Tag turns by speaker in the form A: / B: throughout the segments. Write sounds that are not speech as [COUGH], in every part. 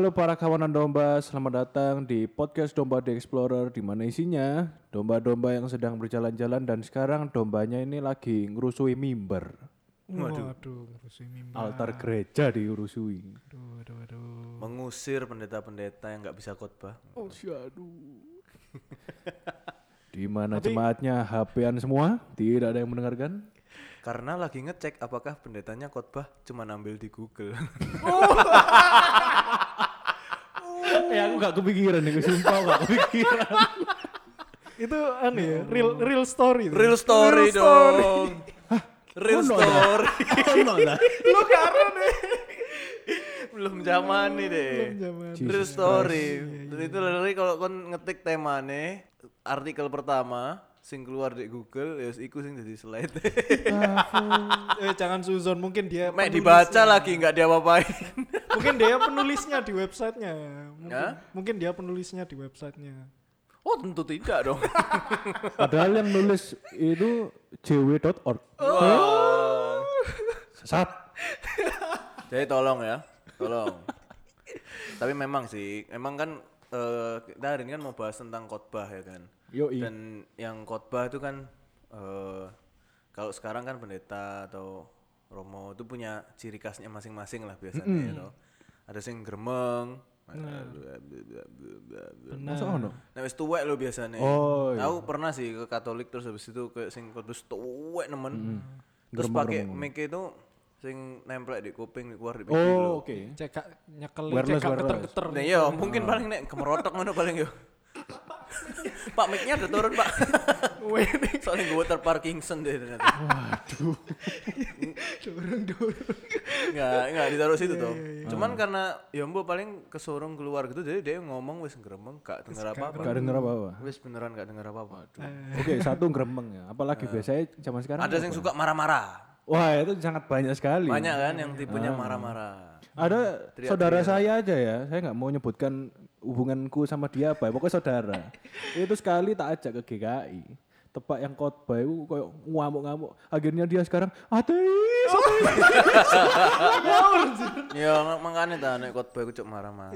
A: Halo para kawanan domba, selamat datang di podcast Domba The Explorer di mana isinya domba-domba yang sedang berjalan-jalan dan sekarang dombanya ini lagi ngerusui mimbar.
B: Waduh, waduh, ngurusin mimbar.
A: Altar gereja diurusui.
B: Aduh, aduh, aduh.
C: mengusir pendeta-pendeta yang nggak bisa khotbah.
A: Oh, aduh. [LAUGHS] di mana jemaatnya HP-an semua, tidak ada yang mendengarkan.
C: Karena lagi ngecek apakah pendetanya khotbah cuma ambil di Google. [LAUGHS] [LAUGHS]
A: eh aku gak kepikiran nih, sumpah gak kepikiran. [LAUGHS]
B: Itu aneh ya, real real story. itu.
C: Real story
B: Real story.
C: dong. [LAUGHS] Real
A: Ono
C: story. [LAUGHS]
A: Ono lah.
B: Lu karo deh.
C: Belum zaman nih deh.
B: Belum zaman.
C: Real story. Dan itu literally kalau kon ngetik temane artikel pertama sing keluar di Google ya iku sing jadi slide.
B: Eh jangan suzon, mungkin dia
C: Mek dibaca lagi nggak diapa-apain.
B: Mungkin dia penulisnya di websitenya. Mungkin,
C: Hah?
B: mungkin dia penulisnya di websitenya.
C: Oh tentu tidak dong.
A: Padahal yang nulis itu jw.org.
C: Wah.
A: Sesat.
C: Jadi tolong ya, tolong. Tapi memang sih, memang kan eh, kita hari ini kan mau bahas tentang khotbah ya kan.
A: Yoi.
C: Dan yang khotbah itu kan eh, kalau sekarang kan pendeta atau romo itu punya ciri khasnya masing-masing lah biasanya ya toh. Ada sing gremeng.
A: Masa ono?
C: Nah, wis tuwek lo biasanya.
A: Oh, iya.
C: Aku pernah sih ke Katolik terus habis itu ke sing kudus tuwek nemen. Terus
A: Gremeng,
C: pakai mic itu sing nempel di kuping keluar di pinggir lho.
A: Oh, oke.
B: Cekak nyekel, cekak keter-keter.
C: Nah iya, mungkin paling nek [LAUGHS] kemerotok ngono paling yo. [LAUGHS] Pak mic-nya udah turun, Pak. [LAUGHS] Soalnya gue terparkingson deh ternyata.
A: Waduh.
B: Dorong-dorong.
C: Enggak, enggak ditaruh situ tuh. Cuman karena ya mbok paling kesorong keluar gitu jadi dia ngomong wis gremeng gak denger apa-apa.
A: Gak denger apa-apa.
C: Wis beneran gak denger apa-apa.
A: Oke, satu gremeng ya. Apalagi biasanya zaman sekarang.
C: Ada yang suka marah-marah.
A: Wah, itu sangat banyak sekali.
C: Banyak kan yang tipenya marah-marah.
A: Ada saudara saya aja ya. Saya nggak mau nyebutkan hubunganku sama dia apa. ya, Pokoknya saudara. itu sekali tak ajak ke GKI. Tepak yang khotbah itu kayak ngamuk-ngamuk. Akhirnya dia sekarang ateis. [LAUGHS]
C: Ya makanya ta nek khotbah iku cuk marah-marah.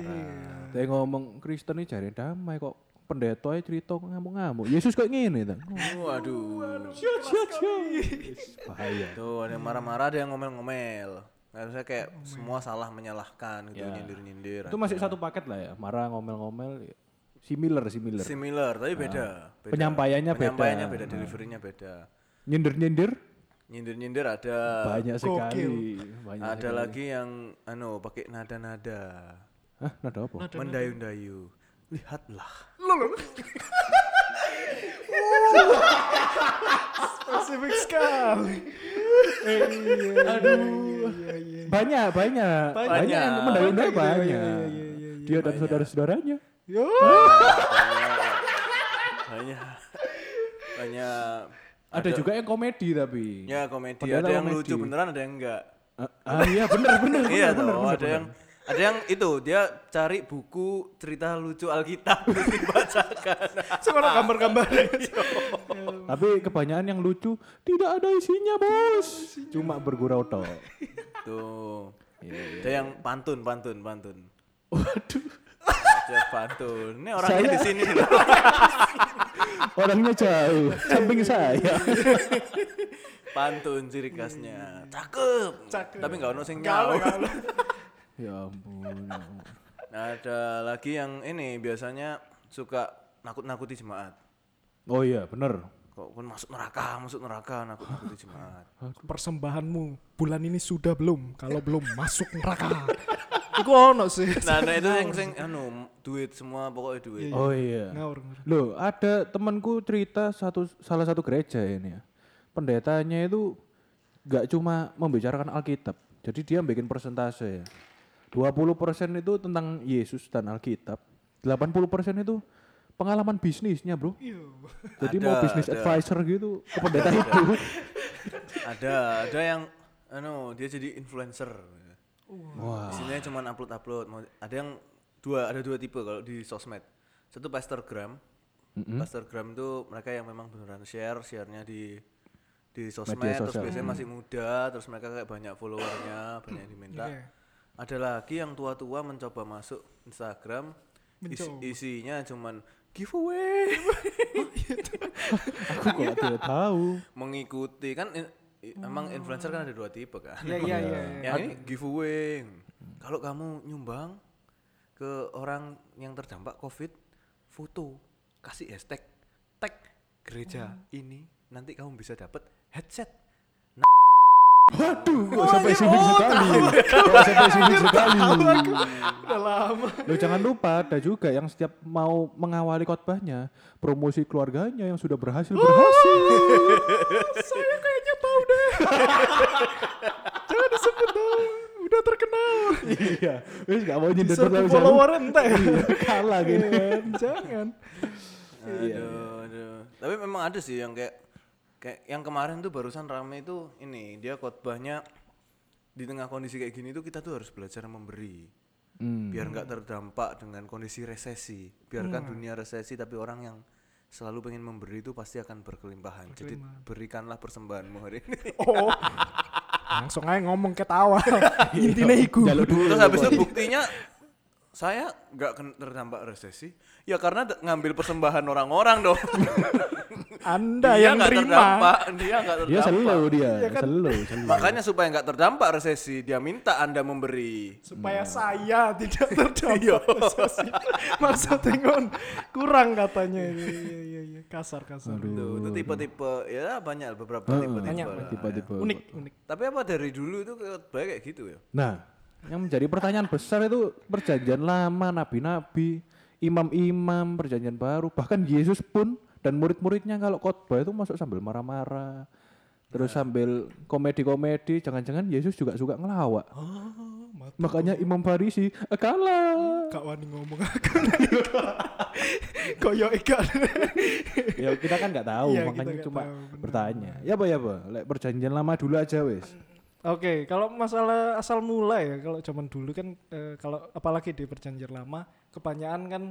A: Dia ngomong Kristen ini cari damai kok. Pendeta aja cerita ngamuk-ngamuk. Yesus kayak gini.
C: Waduh.
A: Siap, siap, siap. Bahaya.
C: Tuh ada yang marah-marah, ada yang ngomel-ngomel. Nggak usah kayak semua salah menyalahkan gitu, nyindir-nyindir.
A: Itu masih satu paket lah ya. Marah, ngomel-ngomel. ya. Similar, similar.
C: similar tapi beda. beda.
A: Penyampaiannya beda.
C: Penyampaiannya beda, deliverynya beda.
A: Nyindir-nyindir
C: Nyindir-nyindir ada.
A: banyak sekali. Banyak
C: Ada lagi yang anu pakai nada-nada.
A: Hah, nada apa?
C: Mendayu-dayu. Lihatlah. [LAUGHS]
B: Spesifik sekali. Eh, iya,
A: Aduh.
B: Iya, iya.
A: Banyak, banyak. Banyak yang
B: Iya,
A: banyak.
B: iya, iya, iya, iya.
A: Dia dan saudara-saudaranya.
B: Yo.
C: Banyak. Banyak.
A: Ada juga yang komedi tapi.
C: Ya komedi.
A: Padahal
C: ada yang
A: komedi.
C: lucu beneran, ada yang enggak.
A: Ah, ah, iya bener bener
C: iya
A: bener,
C: toh,
A: bener,
C: ada yang ada yang itu dia cari buku cerita lucu Alkitab [LAUGHS] terus dibacakan.
B: Sekarang gambar-gambar.
A: Tapi kebanyakan yang lucu tidak ada isinya bos. Cuma bergurau tok.
C: Tuh.
A: Iya,
C: Ada yang pantun, pantun, pantun.
A: Waduh.
C: Ada pantun. Ini orangnya
A: Saya-
C: di sini loh. [LAUGHS]
A: Orangnya jauh. Samping saya.
C: Pantun ciri khasnya. Cakep.
B: Cakep.
C: Tapi nggak ono sing
B: kalau. [LAUGHS]
A: ya ampun. ya ampun.
C: Nah, ada lagi yang ini biasanya suka nakut-nakuti jemaat.
A: Oh iya bener.
C: Kok pun masuk neraka, masuk neraka, nakut-nakuti jemaat.
B: Persembahanmu bulan ini sudah belum? Kalau belum masuk neraka. [LAUGHS] Iku ono sih.
C: Nah, nah itu yang sing anu duit semua pokoknya duit.
A: Oh iya.
B: Ngawur. ngawur.
A: Loh, ada temanku cerita satu salah satu gereja ini ya. Pendetanya itu gak cuma membicarakan Alkitab. Jadi dia bikin persentase ya. 20% itu tentang Yesus dan Alkitab. 80% itu pengalaman bisnisnya, Bro.
B: Iya.
A: Jadi
C: Ada,
A: mau bisnis
C: ada.
A: advisor gitu ke pendeta itu.
C: Ada, ada yang anu dia jadi influencer.
A: Wah.
C: Isinya cuma upload-upload. Mau- Ada yang dua, ada dua tipe kalau di sosmed. Satu Pastorgram. Pastorgram itu mereka yang memang beneran share, share-nya di di sosmed, terus biasanya masih muda, terus mereka kayak banyak followernya, banyak yang diminta.
B: Iya.
C: Ada lagi yang tua-tua mencoba masuk Instagram isi- isinya cuman giveaway [LAUGHS]
A: Aku kok tidak tahu.
C: mengikuti kan in- i- emang influencer kan ada dua tipe kan
B: Iya iya iya. [LAUGHS] iya.
C: yang ini giveaway kalau kamu nyumbang ke orang yang terdampak covid foto kasih hashtag tag gereja ini nanti kamu bisa dapat headset
A: Waduh, kok sampai sini sekali. Kok sampai sini sekali.
B: Udah lama.
A: Lo jangan lupa ada juga yang setiap mau mengawali khotbahnya promosi keluarganya yang sudah berhasil berhasil.
B: Saya kayaknya tahu deh. [LAUGHS] Jangan disebut dong. Udah terkenal.
A: iya, wis gak mau nyindir terlalu
B: follower ente.
A: kalah gitu.
B: Jangan.
C: aduh, aduh. tapi memang ada sih yang kayak kayak yang kemarin tuh barusan rame itu ini dia khotbahnya di tengah kondisi kayak gini tuh kita tuh harus belajar memberi
A: Hmm.
C: biar nggak terdampak dengan kondisi resesi biarkan dunia resesi tapi orang yang selalu pengen memberi itu pasti akan berkelimpahan jadi berikanlah persembahanmu hari ini [LAUGHS]
B: Oh. Langsung aja ngomong ketawa. [LAUGHS] Intinya iku.
C: Terus habis itu buktinya saya nggak terdampak resesi ya karena d- ngambil persembahan orang-orang dong [LAUGHS]
B: Anda
C: dia
B: yang terima.
C: terdampak dia nggak
A: Dia
C: terdampak
A: selalu dia,
B: Iya kan?
A: selalu, selalu.
C: makanya supaya nggak terdampak resesi dia minta anda memberi
B: supaya saya tidak [LAUGHS] terdampak resesi. [LAUGHS] Maksudnya ngon kurang katanya. Iya iya iya iya. kasar kasar.
C: Tuh, itu tipe-tipe ya banyak beberapa tipe-tipe
B: Banyak,
C: lah.
A: Tipe-tipe.
B: Unik unik.
C: tapi apa dari dulu itu kayak gitu ya
A: Nah, yang menjadi pertanyaan besar itu perjanjian lama, nabi-nabi, imam-imam, perjanjian baru, bahkan Yesus pun dan murid-muridnya kalau khotbah itu masuk sambil marah-marah. Terus sambil komedi-komedi, jangan-jangan Yesus juga suka ngelawak.
B: Oh.
A: Makanya Imam Farisi kalah.
B: Kak Wani ngomong aku. Koyo ikan.
A: ya kita kan nggak tahu,
B: kita
A: makanya cuma
B: tahu, bener.
A: bertanya. Ya apa ya? Lek perjanjian lama dulu aja wes.
B: Oke, kalau masalah asal mulai ya, kalau zaman dulu kan eh, kalau apalagi di perjanjian lama, kebanyakan kan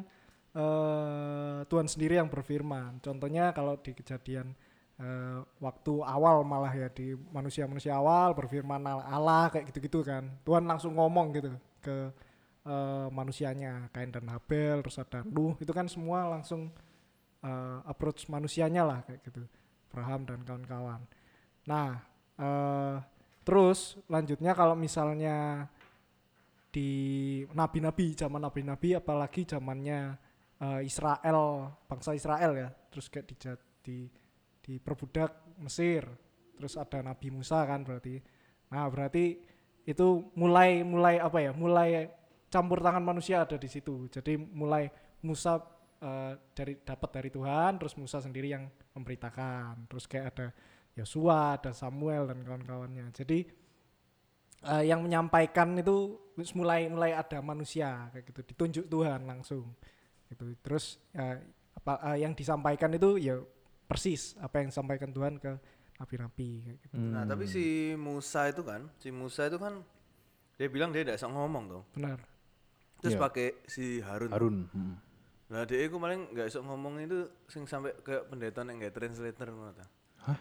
B: eh, Tuhan sendiri yang berfirman. Contohnya kalau di kejadian eh, waktu awal malah ya di manusia-manusia awal berfirman Allah- kayak gitu-gitu kan. Tuhan langsung ngomong gitu ke eh, manusianya, Kain dan Habel, terus ada Nuh, itu kan semua langsung eh, approach manusianya lah kayak gitu. Abraham dan kawan-kawan. Nah, eh terus lanjutnya kalau misalnya di nabi-nabi zaman nabi-nabi apalagi zamannya eh, Israel bangsa Israel ya. Terus kayak di di diperbudak Mesir. Terus ada Nabi Musa kan berarti. Nah berarti itu mulai mulai apa ya mulai campur tangan manusia ada di situ. Jadi mulai Musa eh, dari dapat dari Tuhan terus Musa sendiri yang memberitakan. Terus kayak ada Yosua ada Samuel dan kawan-kawannya jadi eh, yang menyampaikan itu mulai mulai ada manusia kayak gitu ditunjuk Tuhan langsung gitu terus eh, apa eh, yang disampaikan itu ya persis apa yang disampaikan Tuhan ke nabi-nabi kayak gitu
C: nah tapi si Musa itu kan si Musa itu kan dia bilang dia tidak bisa ngomong tuh
B: benar
C: terus
A: Iya.
C: pakai si Harun,
A: Harun. hmm.
C: nah dia itu paling nggak bisa ngomong itu sing sampai kayak pendeta yang nggak translator ngono.
A: Hah?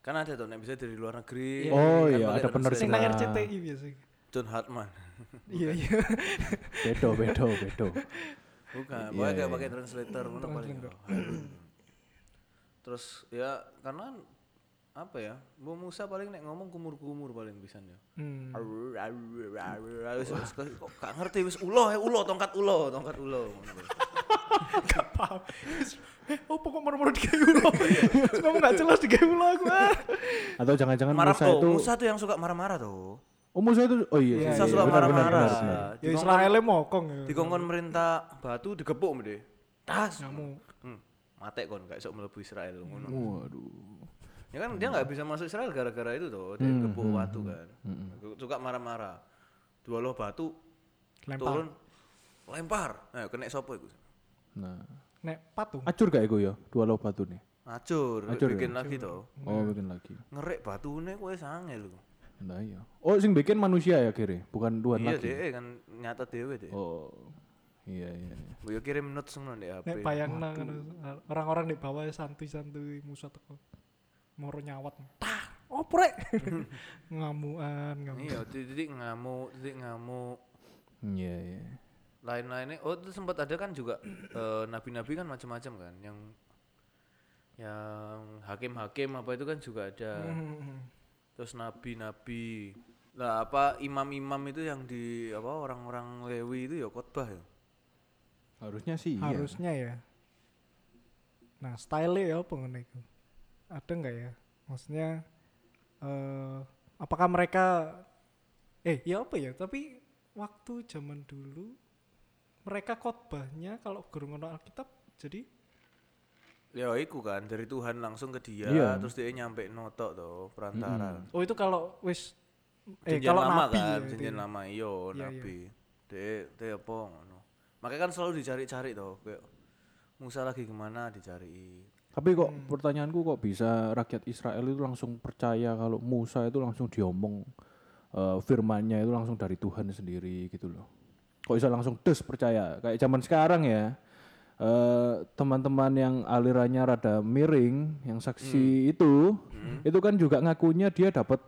C: Kan ada tuh yang bisa dari luar negeri
A: Oh
C: kan
A: iya, ada
C: translator.
B: sing
A: penerjemah.
B: nang RCTI biasanya
C: John Hartman [LAUGHS]
B: iya iya
A: Bedo, bedo, bedo.
C: bukan
A: Iya,
C: pokoknya kayak
A: iya.
C: pakai translator ngono paling [CLEARS THROAT] terus ya karena apa ya Bu Musa paling nek ngomong kumur-kumur paling bisa ya
B: hmm.
C: Kok gak ngerti wis ulo ya ulo tongkat ulo tongkat ulo [LAUGHS]
B: gak paham eh oh pokok marah-marah di kayu ulo [LAUGHS] kamu gak jelas di kayu ulo aku ah.
A: Atau jangan-jangan
C: marah
A: Musa
C: tuh
A: itu
C: Musa tuh yang suka marah-marah tuh.
A: Oh Musa itu oh iya,
B: Iya,
C: Musa
A: iya,
C: suka
A: benar,
C: marah-marah.
B: ya
C: Dikongkon-
B: Israelnya mokong ya.
C: dikongkon merintah batu digepuk mede tas.
B: Kamu
C: hmm, mate kon gak iso mlebu Israel ngono.
A: Waduh.
C: ya kan dia nggak bisa masuk Israel gara-gara itu tuh dia digepuk batu kan. suka marah-marah. Dua loh batu
B: lempar.
C: turun lempar. Nah kena sopo iku?
A: Nah,
B: nek patung
A: acur gak iku ya? Dua lo batu nih.
C: acur,
A: Acur
C: bikin lagi tuh
A: Oh, bikin lagi.
C: ngerek batune kowe sangel lho
A: Nah, iya. Oh, sing bikin manusia ya kiri, bukan Tuhan
C: iya
A: lagi.
C: deh kan nyata dewe deh
A: Oh. Iya, iya. iya.
C: Bu yo kirim notes ngono di HP.
B: nek bayang nang orang-orang di bawah santuy-santuy Musa teko moro nyawat tah oprek [LAUGHS] ngamuan ngamuan
C: Iya, titik ngamuk, titik ngamuk.
A: Iya, iya.
C: Lain-lainnya, oh itu sempat ada kan juga [CLEARS THROAT] eh, nabi-nabi kan macam-macam kan, yang yang hakim-hakim apa itu kan juga ada.
B: Hmm.
C: Terus nabi-nabi. Lah apa imam-imam itu yang di apa orang-orang Lewi itu ya khotbah ya.
A: Harusnya sih iya.
B: harusnya ya nah style ya apa iku ada nggak ya maksudnya eh apakah mereka eh ya apa ya tapi waktu zaman dulu mereka khotbahnya kalau guru ngono Alkitab jadi
C: Ya iku kan dari Tuhan langsung ke dia,
A: Iya.
C: terus dia nyampe notok tuh perantara.
B: oh itu kalau wis eh kalau
C: lama
B: nabi
C: kan,
B: ya,
C: lama iyo
B: Iya, iya.
C: nabi. Dia dia apa ngono. Makanya kan selalu dicari-cari tuh, kayak Musa lagi ke mana dicari.
A: Tapi kok pertanyaanku kok bisa rakyat Israel itu langsung percaya kalau Musa itu langsung diomong eh, firmannya itu langsung dari Tuhan sendiri gitu loh. Kok bisa langsung des percaya? Kayak zaman sekarang ya. eh, teman-teman yang alirannya rada miring, yang saksi itu, itu kan juga ngakunya dia dapat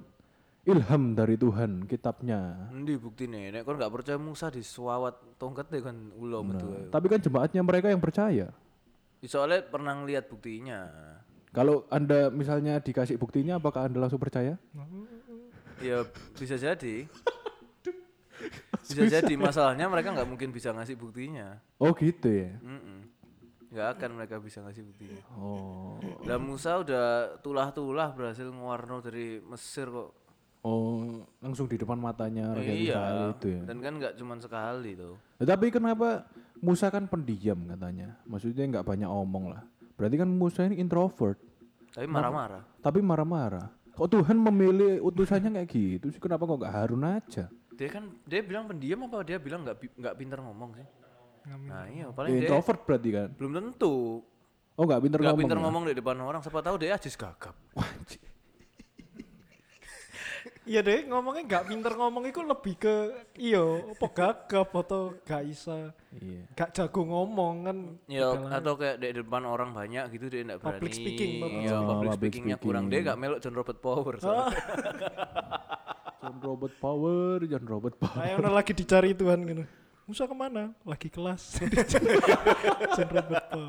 A: ilham dari Tuhan kitabnya.
C: Endi bukti nih, nek kon gak percaya Musa disuawat tongkat deh kan metu ae.
A: Tapi kan jemaatnya mereka yang percaya.
C: Soalnya pernah ngeliat buktinya.
A: Kalau Anda misalnya dikasih buktinya apakah Anda langsung percaya?
C: Ya bisa jadi. Bisa jadi masalahnya mereka nggak mungkin bisa ngasih buktinya.
A: Oh gitu ya.
C: Nggak akan mereka bisa ngasih buktinya.
A: Oh.
C: Dan Musa udah tulah-tulah berhasil ngewarno dari Mesir kok.
A: Oh, langsung di depan matanya rakyat
C: iya.
A: Israel itu ya.
C: Dan kan nggak cuma sekali tuh.
A: Ya, tapi kenapa Musa kan pendiam katanya? Maksudnya nggak banyak omong lah. Berarti kan Musa ini introvert,
C: Tapi marah-marah.
A: tapi marah-marah. Kok Tuhan memilih utusannya kayak gitu sih? Kenapa kok nggak Harun aja?
C: Dia kan dia bilang pendiam apa dia bilang nggak nggak pintar ngomong sih? Nah iya
A: Ya,
C: paling dia
A: introvert berarti kan?
C: belum tentu.
A: Oh nggak pinter
C: Nggak
A: ngomong.
C: pintar
A: ya?
C: ngomong di depan orang. Siapa tahu dia ajis gagap.
B: Iya [LAUGHS] deh ngomongnya nggak pinter ngomong itu lebih ke iyo apa gagap atau gak isa
A: Iya.
B: gak jago ngomong kan
C: Ya
B: Adalah-
C: atau kayak di depan orang banyak gitu dia enggak berani.
B: Public speaking, public
C: Iya,
A: speaking.
C: public
A: Oh, public
C: speakingnya kurang. Dia
A: speaking.
C: enggak melok John Robert Power. [LAUGHS]
A: John Robert Power, John Robert Power.
B: Kayak udah lagi dicari Tuhan gitu. Musa ke mana? Lagi kelas. [LAUGHS] John Robert Paul.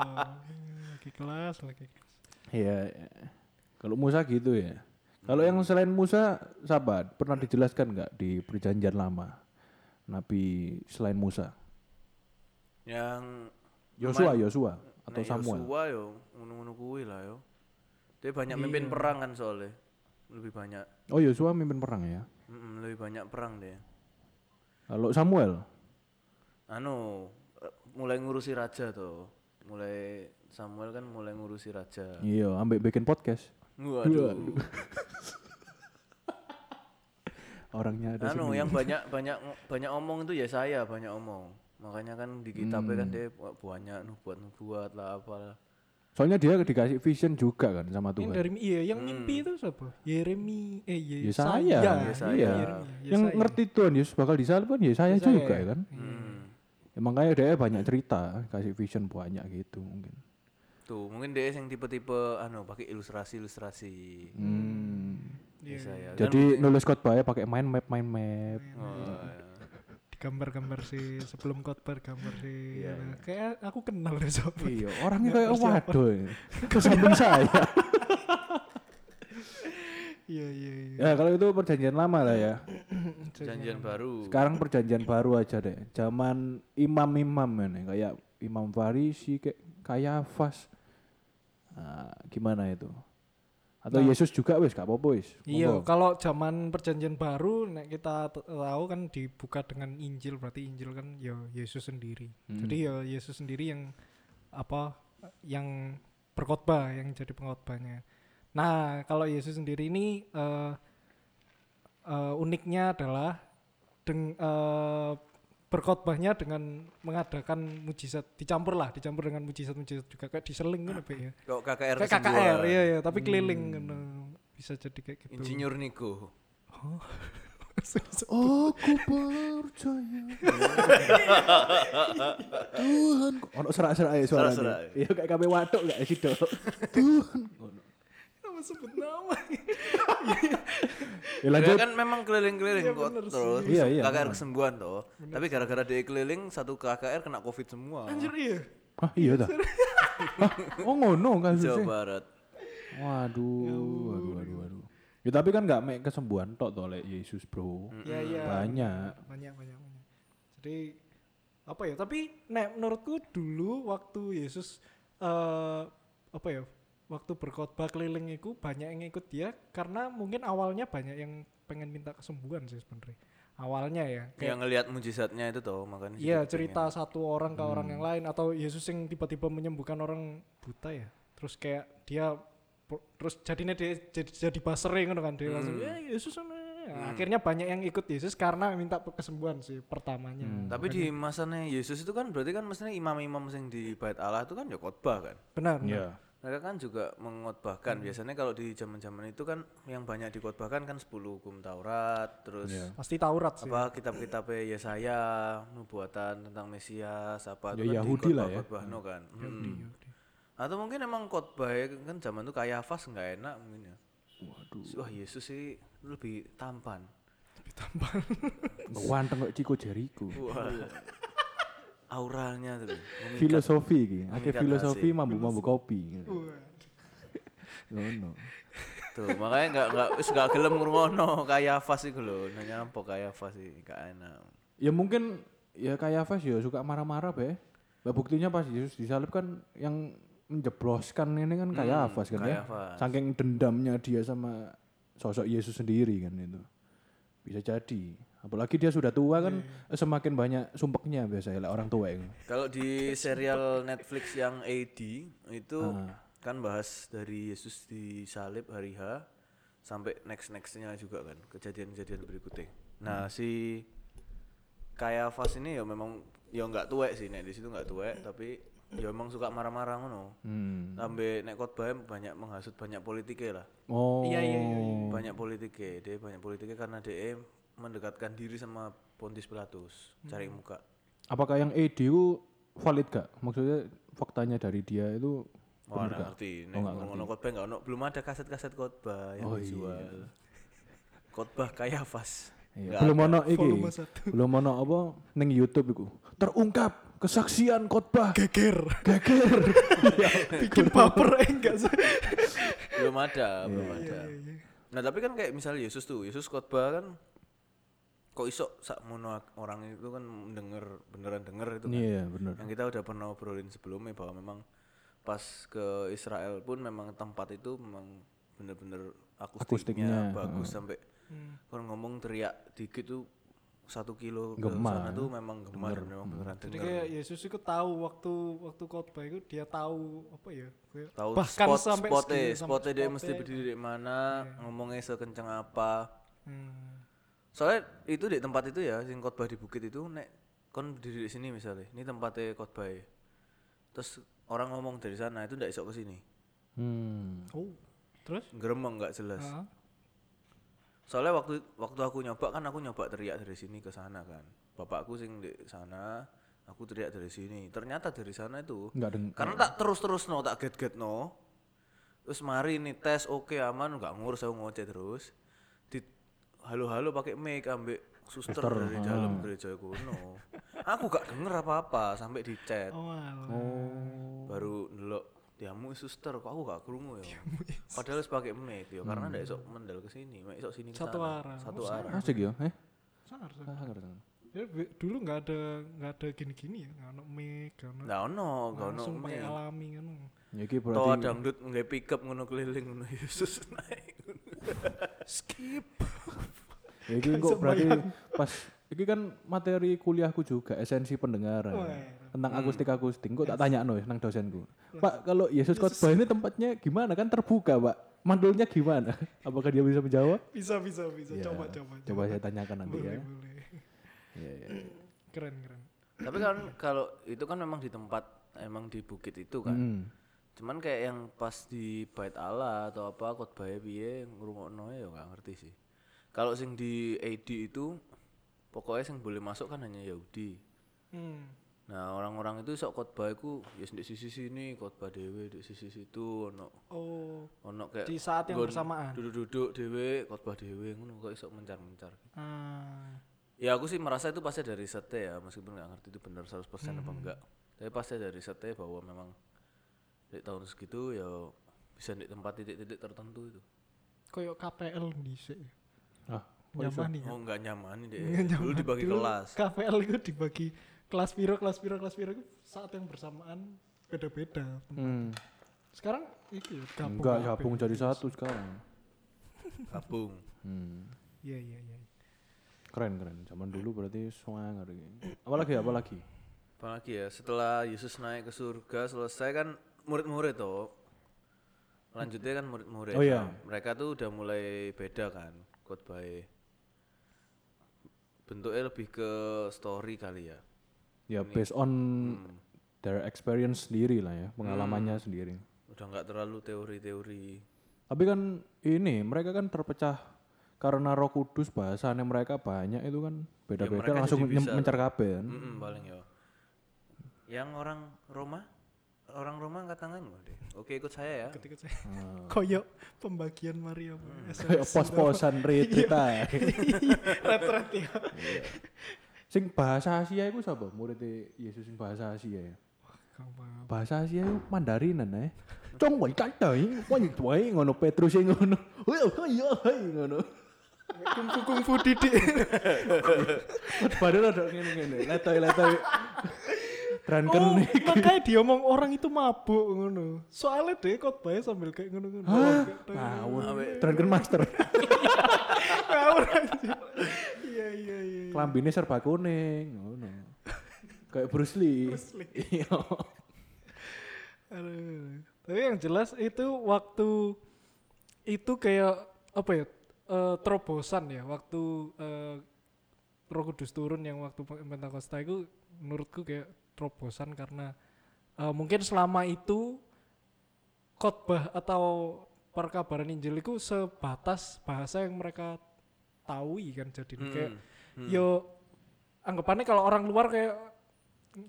B: Lagi kelas, lagi kelas.
A: Iya. iya. Kalau Musa gitu ya. Kalau yang selain Musa, sahabat, pernah dijelaskan nggak di perjanjian lama? Nabi selain Musa?
C: Yang
A: Yosua, Yosua atau
C: Nek
A: Samuel?
C: Yosua yo ngono-ngono kuwi lah yo. Dia banyak mimpin perang kan soalnya. Lebih banyak.
A: Oh Yosua mimpin perang ya.
C: Mm, lebih banyak perang dia.
A: Kalau Samuel?
C: Anu mulai ngurusi raja tuh. Mulai Samuel kan mulai ngurusi raja.
A: Iya, ambek bikin podcast.
C: Waduh. [LAUGHS]
A: Orangnya ada
C: Anu yang [LAUGHS] banyak banyak banyak omong itu ya saya banyak omong. Makanya kan di kitabnya kan dia bu- banyak nubuat nubuat lah apalah.
A: Soalnya dia dikasih vision juga kan sama Tuhan.
B: dari iya yang mimpi itu siapa? Yeremi eh
A: Ya
B: Yesaya.
A: saya,
C: Yesaya.
A: iya.
B: Yeremia,
A: Yang
B: Yesaya.
A: ngerti Tuhan Yesus bakal disalib kan ya saya
B: Yesaya.
A: juga ya kan.
C: Hmm.
A: Ya, makanya dia banyak cerita, kasih vision banyak gitu mungkin.
C: Tuh, mungkin dia yang tipe-tipe anu pakai ilustrasi-ilustrasi.
A: Hmm.
B: Iya,
C: Yesaya. Kan
A: Jadi nulis khotbahnya pakai mind map, mind map.
C: Oh, ya.
B: Gambar-gambar sih sebelum khotbah gambar sih.
C: Iya,
B: Nah, Kayak aku kenal deh sobat.
A: Iya, orangnya kayak waduh. ya. Ke samping saya. [LAUGHS]
B: Iya iya iya.
A: ya kalau itu perjanjian lama lah ya.
C: Perjanjian baru.
A: Sekarang perjanjian baru aja deh. Zaman imam-imam ini kayak Imam Farisi kayak Kayafas. Nah, gimana itu? Atau Yesus juga wis gak apa-apa wis.
B: Iya, kalau zaman perjanjian baru nek kita tahu kan dibuka dengan Injil, berarti Injil kan ya Yesus sendiri.
A: Hmm.
B: Jadi ya Yesus sendiri yang apa yang berkhotbah, yang jadi pengkhotbahnya. Nah, kalau Yesus sendiri ini eh eh, uniknya adalah deng, eh, berkhotbahnya dengan mengadakan mujizat dicampur lah, dicampur dengan mujizat-mujizat juga kayak diseling kan apa ya.
C: Kok KKR
B: Kayak. KKR iya ya, tapi keliling kan bisa jadi kayak gitu.
C: Insinyur Niko. [LAUGHS]
A: Aku percaya. [LAUGHS] Tuhan. Ono serak-serak ya suaranya. Iya kayak kabeh watuk gak sih, Dok? Tuhan.
B: Sebut nama.
A: Ya
C: Dia
A: lanjut.
C: kan memang keliling-keliling
B: Iya,
C: kok terus
A: Iya, iya,
C: KKR kesembuhan toh. Tapi gara-gara dia keliling satu KKR kena Covid semua.
B: Anjir iya.
A: Ah iya dah. Hah? Oh ngono
C: Jawa
A: kasusnya.
C: Barat.
A: Waduh, waduh, waduh, waduh. Ya tapi kan nggak make kesembuhan tok toh oleh Yesus, Bro.
B: Ya iya.
A: Banyak.
B: Banyak banyak banyak. Jadi apa ya? Tapi nek menurutku dulu waktu Yesus eh apa ya? Waktu berkhotbah keliling itu banyak yang ikut dia karena mungkin awalnya banyak yang pengen minta kesembuhan sih sebenarnya. Awalnya ya. Kayak
C: Yang ngelihat mujizatnya itu toh makanya.
B: Iya cerita satu orang ke orang yang lain atau Yesus yang tiba-tiba menyembuhkan orang buta ya terus kayak dia terus jadinya dia jadi jadi basere ngono kan dia langsung ya Yesus sana." Nah, akhirnya banyak yang ikut Yesus karena minta kesembuhan sih pertamanya
C: pengen. Tapi di masanya Yesus itu kan berarti kan mestinya imam-imam yang di bait Allah itu kan ya khotbah kan.
B: benar benar.
A: Iya.
C: Mereka kan juga mengkhotbahkan. Biasanya kalau di zaman-zaman itu kan yang banyak dikhotbahkan kan 10 hukum Taurat, terus
A: Iya.
B: pasti Taurat sih
C: apa kitab-kitab Yesaya, nubuatan tentang Mesias, apa
A: Ya,
C: itu kan
A: Yahudi lah ya.
C: kan. Hmm.
B: Yahudi, Yahudi.
C: Atau mungkin emang khotbah ya, kan zaman itu kayak Fas nggak enak mungkin ya.
A: Waduh.
C: Wah Yesus sih lebih tampan.
A: Ganteng kok Ciko Jericho.
C: Auranya tuh. memikat.
A: Filosofi iki,
C: Memikat
A: filosofi mambu-mambu kopi.
B: Wah. [LAUGHS]
A: Ngono.
C: Tuh, makanya nggak nggak wis nggak gelem ngrungono kayak Fas iku lho. Nanya apa kayak Fas sih gak enak.
A: Ya mungkin ya kayak Fas ya suka marah-marah be. Bah buktinya pas Yesus disalib kan yang menjebloskan ini kan kayak
C: Hmm,
A: Afas kan ya.
C: Kayafas.
A: Saking dendamnya dia sama sosok Yesus sendiri kan itu. Bisa jadi. Apalagi dia sudah tua kan eh, semakin banyak sumpeknya biasanya lah orang tua itu.
C: Kalau di serial Netflix yang AD itu
A: Ah.
C: kan bahas dari Yesus disalib hari H sampai next nextnya juga kan kejadian-kejadian berikutnya. Nah si Kayafas ini ya memang ya nggak tuwek sih nek di situ nggak tuwek tapi ya emang suka marah-marah ngono.
A: Hmm.
C: Sampai nek khotbah banyak menghasut banyak politiknya lah.
A: Oh.
B: Iya, iya, iya,
C: Banyak politiknya, dia banyak politiknya karena dia mendekatkan diri sama Pontius Pilatus, cari muka.
A: Apakah yang ED itu valid gak? Maksudnya faktanya dari dia itu
C: Wah,
A: bener
C: nggak
A: gak?
C: ngerti.
A: Oh,
C: Nek
A: nggak
C: ngono khotbah nggak ono, belum ada kaset-kaset khotbah yang
A: Oh,
C: dijual. [LAUGHS] Khotbah Kayafas.
A: Iya.
C: Nggak
A: Belum
C: ada.
A: ono iki. Belum ono apa ning YouTube iku. Terungkap kesaksian khotbah
B: geger
A: geger. [LAUGHS]
B: bikin baper eh, enggak sih
C: belum ada, belum
A: Iya,
C: ada. Nah, tapi kan kayak misalnya Yesus tuh, Yesus khotbah kan kok iso sak mono orang itu kan denger beneran denger itu kan.
A: Iya, bener.
C: Yang kita udah pernah obrolin sebelumnya bahwa memang pas ke Israel pun memang tempat itu memang bener-bener
A: Akustiknya,
C: akustiknya, bagus sampai kalau ngomong teriak dikit tuh satu kilo ke
A: Gemar.
C: sana tuh memang gemar memang beneran
B: jadi
C: denger.
B: kayak Yesus itu tahu waktu waktu khotbah itu dia tahu apa ya
C: tahu
B: bahkan
C: spot
B: sampai
C: spotnya spotnya dia mesti berdiri di mana ngomongnya sekencang apa
B: Hmm.
C: Soalnya itu di tempat itu ya sing khotbah di bukit itu nek kon berdiri di sini misalnya ini tempatnya khotbah ya. terus orang ngomong dari sana itu ndak isok ke sini
A: Hmm.
B: oh terus
C: geremeng nggak jelas
B: Ah.
C: soalnya waktu waktu aku nyoba kan aku nyoba teriak dari sini ke sana kan bapakku sing di sana aku teriak dari sini ternyata dari sana itu
A: Enggak deng.
C: karena tak terus terus no tak get get no terus mari nih tes oke aman nggak ngurus aku ngoceh terus halo halo pakai mic ambek suster
A: Suster,
C: dari dalam gereja kuno aku gak denger apa apa sampai di chat
B: oh.
A: Oh.
C: baru ndelok diamu suster kok aku gak krungu ya padahal harus pakai mic ya karena ndak esok mendel ke sini mek esok sini ke
B: Satu
C: sana.
B: arah.
C: satu
B: Oh,
C: arah
A: Asik ya, eh?
B: Sangar, sangar.
A: Ah, ngerti.
B: Ya, dulu nggak ada nggak ada gini-gini ya nggak ada mic nggak ada
C: nggak ono gak ono
B: langsung pakai
C: mic
B: alami kan
A: Ya iki
C: Toh
A: berarti
C: dangdut nggak pick up ngono keliling ngono Yesus naik
B: skip
A: ya iki kok berarti pas iki kan materi kuliahku juga esensi pendengaran.
B: Wah.
A: Tentang akustik-akustik. Kok tak tanya no nang dosenku. Pak, kalau Yesus khotbah ini tempatnya gimana? Kan terbuka, Pak. Mandulnya gimana? [LAUGHS] Apakah dia bisa menjawab?
B: bisa bisa bisa
A: Ya,
B: coba coba
A: Coba saya tanyakan nanti
B: boleh
A: ya.
B: boleh
A: Iya, iya. [CLEARS THROAT]
B: keren keren
C: tapi kan kalau itu kan memang di tempat emang di bukit itu kan
A: Hmm.
C: cuman kayak yang pas di bait Allah atau apa khotbahnya piye ngrungokno ya nggak ngerti sih kalau sing di AD itu pokoknya sing boleh masuk kan hanya Yahudi
B: hmm.
C: Nah, orang-orang itu sok khotbah iku ya di sisi sini khotbah dhewe, di sisi situ ono
B: Oh,
C: ono kayak
B: di saat yang bersamaan.
C: Duduk-duduk dhewe, khotbah dhewe ngono kok iso mencar-mencar.
B: Ah,
C: Ya aku sih merasa itu pasti dari risetnya ya, meskipun nggak ngerti itu benar 100%
B: Hmm.
C: apa enggak. Tapi pasti dari risetnya bahwa memang di tahun segitu ya bisa di tempat titik-titik tertentu itu.
B: koyo KPL dhisik.
A: Ah,
B: Nyaman nih.
C: Oh enggak nyaman deh.
B: Nggak
C: Dulu
B: nyaman.
C: dibagi
B: Dulu
C: kelas.
B: KPL itu dibagi kelas piro, kelas piro, kelas piro saat yang bersamaan beda-beda.
A: Hmm.
B: Sekarang itu ya, gabung.
A: Enggak gabung jadi satu sekarang.
C: Gabung.
A: Hmm.
B: Iya, iya, iya.
A: Keren keren. Zaman dulu berarti swanger. Apalagi apalagi?
C: Apalagi ya setelah Yesus naik ke surga selesai kan murid-murid toh. Lanjutnya kan murid-murid.
A: Oh iya.
C: Mereka tuh udah mulai beda kan khotbah. Bentuknya lebih ke story kali ya.
A: Ya based on their experience sendiri lah ya, pengalamannya sendiri.
C: Udah nggak terlalu teori-teori.
A: Tapi kan ini mereka kan terpecah karena Roh Kudus bahasanya mereka banyak itu kan beda-beda
C: mereka
A: langsung kabeh kan.
C: Mm-mm, paling ya. Yang orang Roma, orang Roma angkat tangan deh. Oke ikut saya ya.
B: Ketika saya koyo pembagian Maria
A: Hmm. Kayak pos-posan retreat ae. [LAUGHS]
B: retret ya.
A: Sing bahasa Asia iku sapa? Murid Yesus sing bahasa Asia ya. Bahasa Asia iku Mandarinan ae. Cong wai kai dai, wai wai ngono Petrus sing ngono. Woi iya hai ngono.
B: Kungfu kungfu didik. [LAUGHS]
A: Padahal ada ngene-ngene, letoy-letoy. Tren
B: Oh,
A: kene.
B: makanya dia ngomong orang itu mabuk ngono. Soalnya deh khotbahnya sambil kayak ngono-ngono.
A: Ngawur. Tren ken master.
B: Ngawur anjir. Iya iya iya.
A: Klambine serba kuning ngono. Kayak Bruce Lee. Iya.
B: Aduh. Tapi yang jelas itu waktu itu kayak apa ya? eh, terobosan ya waktu eh, Roh Kudus turun yang waktu Pentakosta itu menurutku kayak terobosan karena eh, mungkin selama itu khotbah atau perkabaran Injil itu sebatas bahasa yang mereka tahu kan jadi kayak yo anggapannya kalau orang luar kayak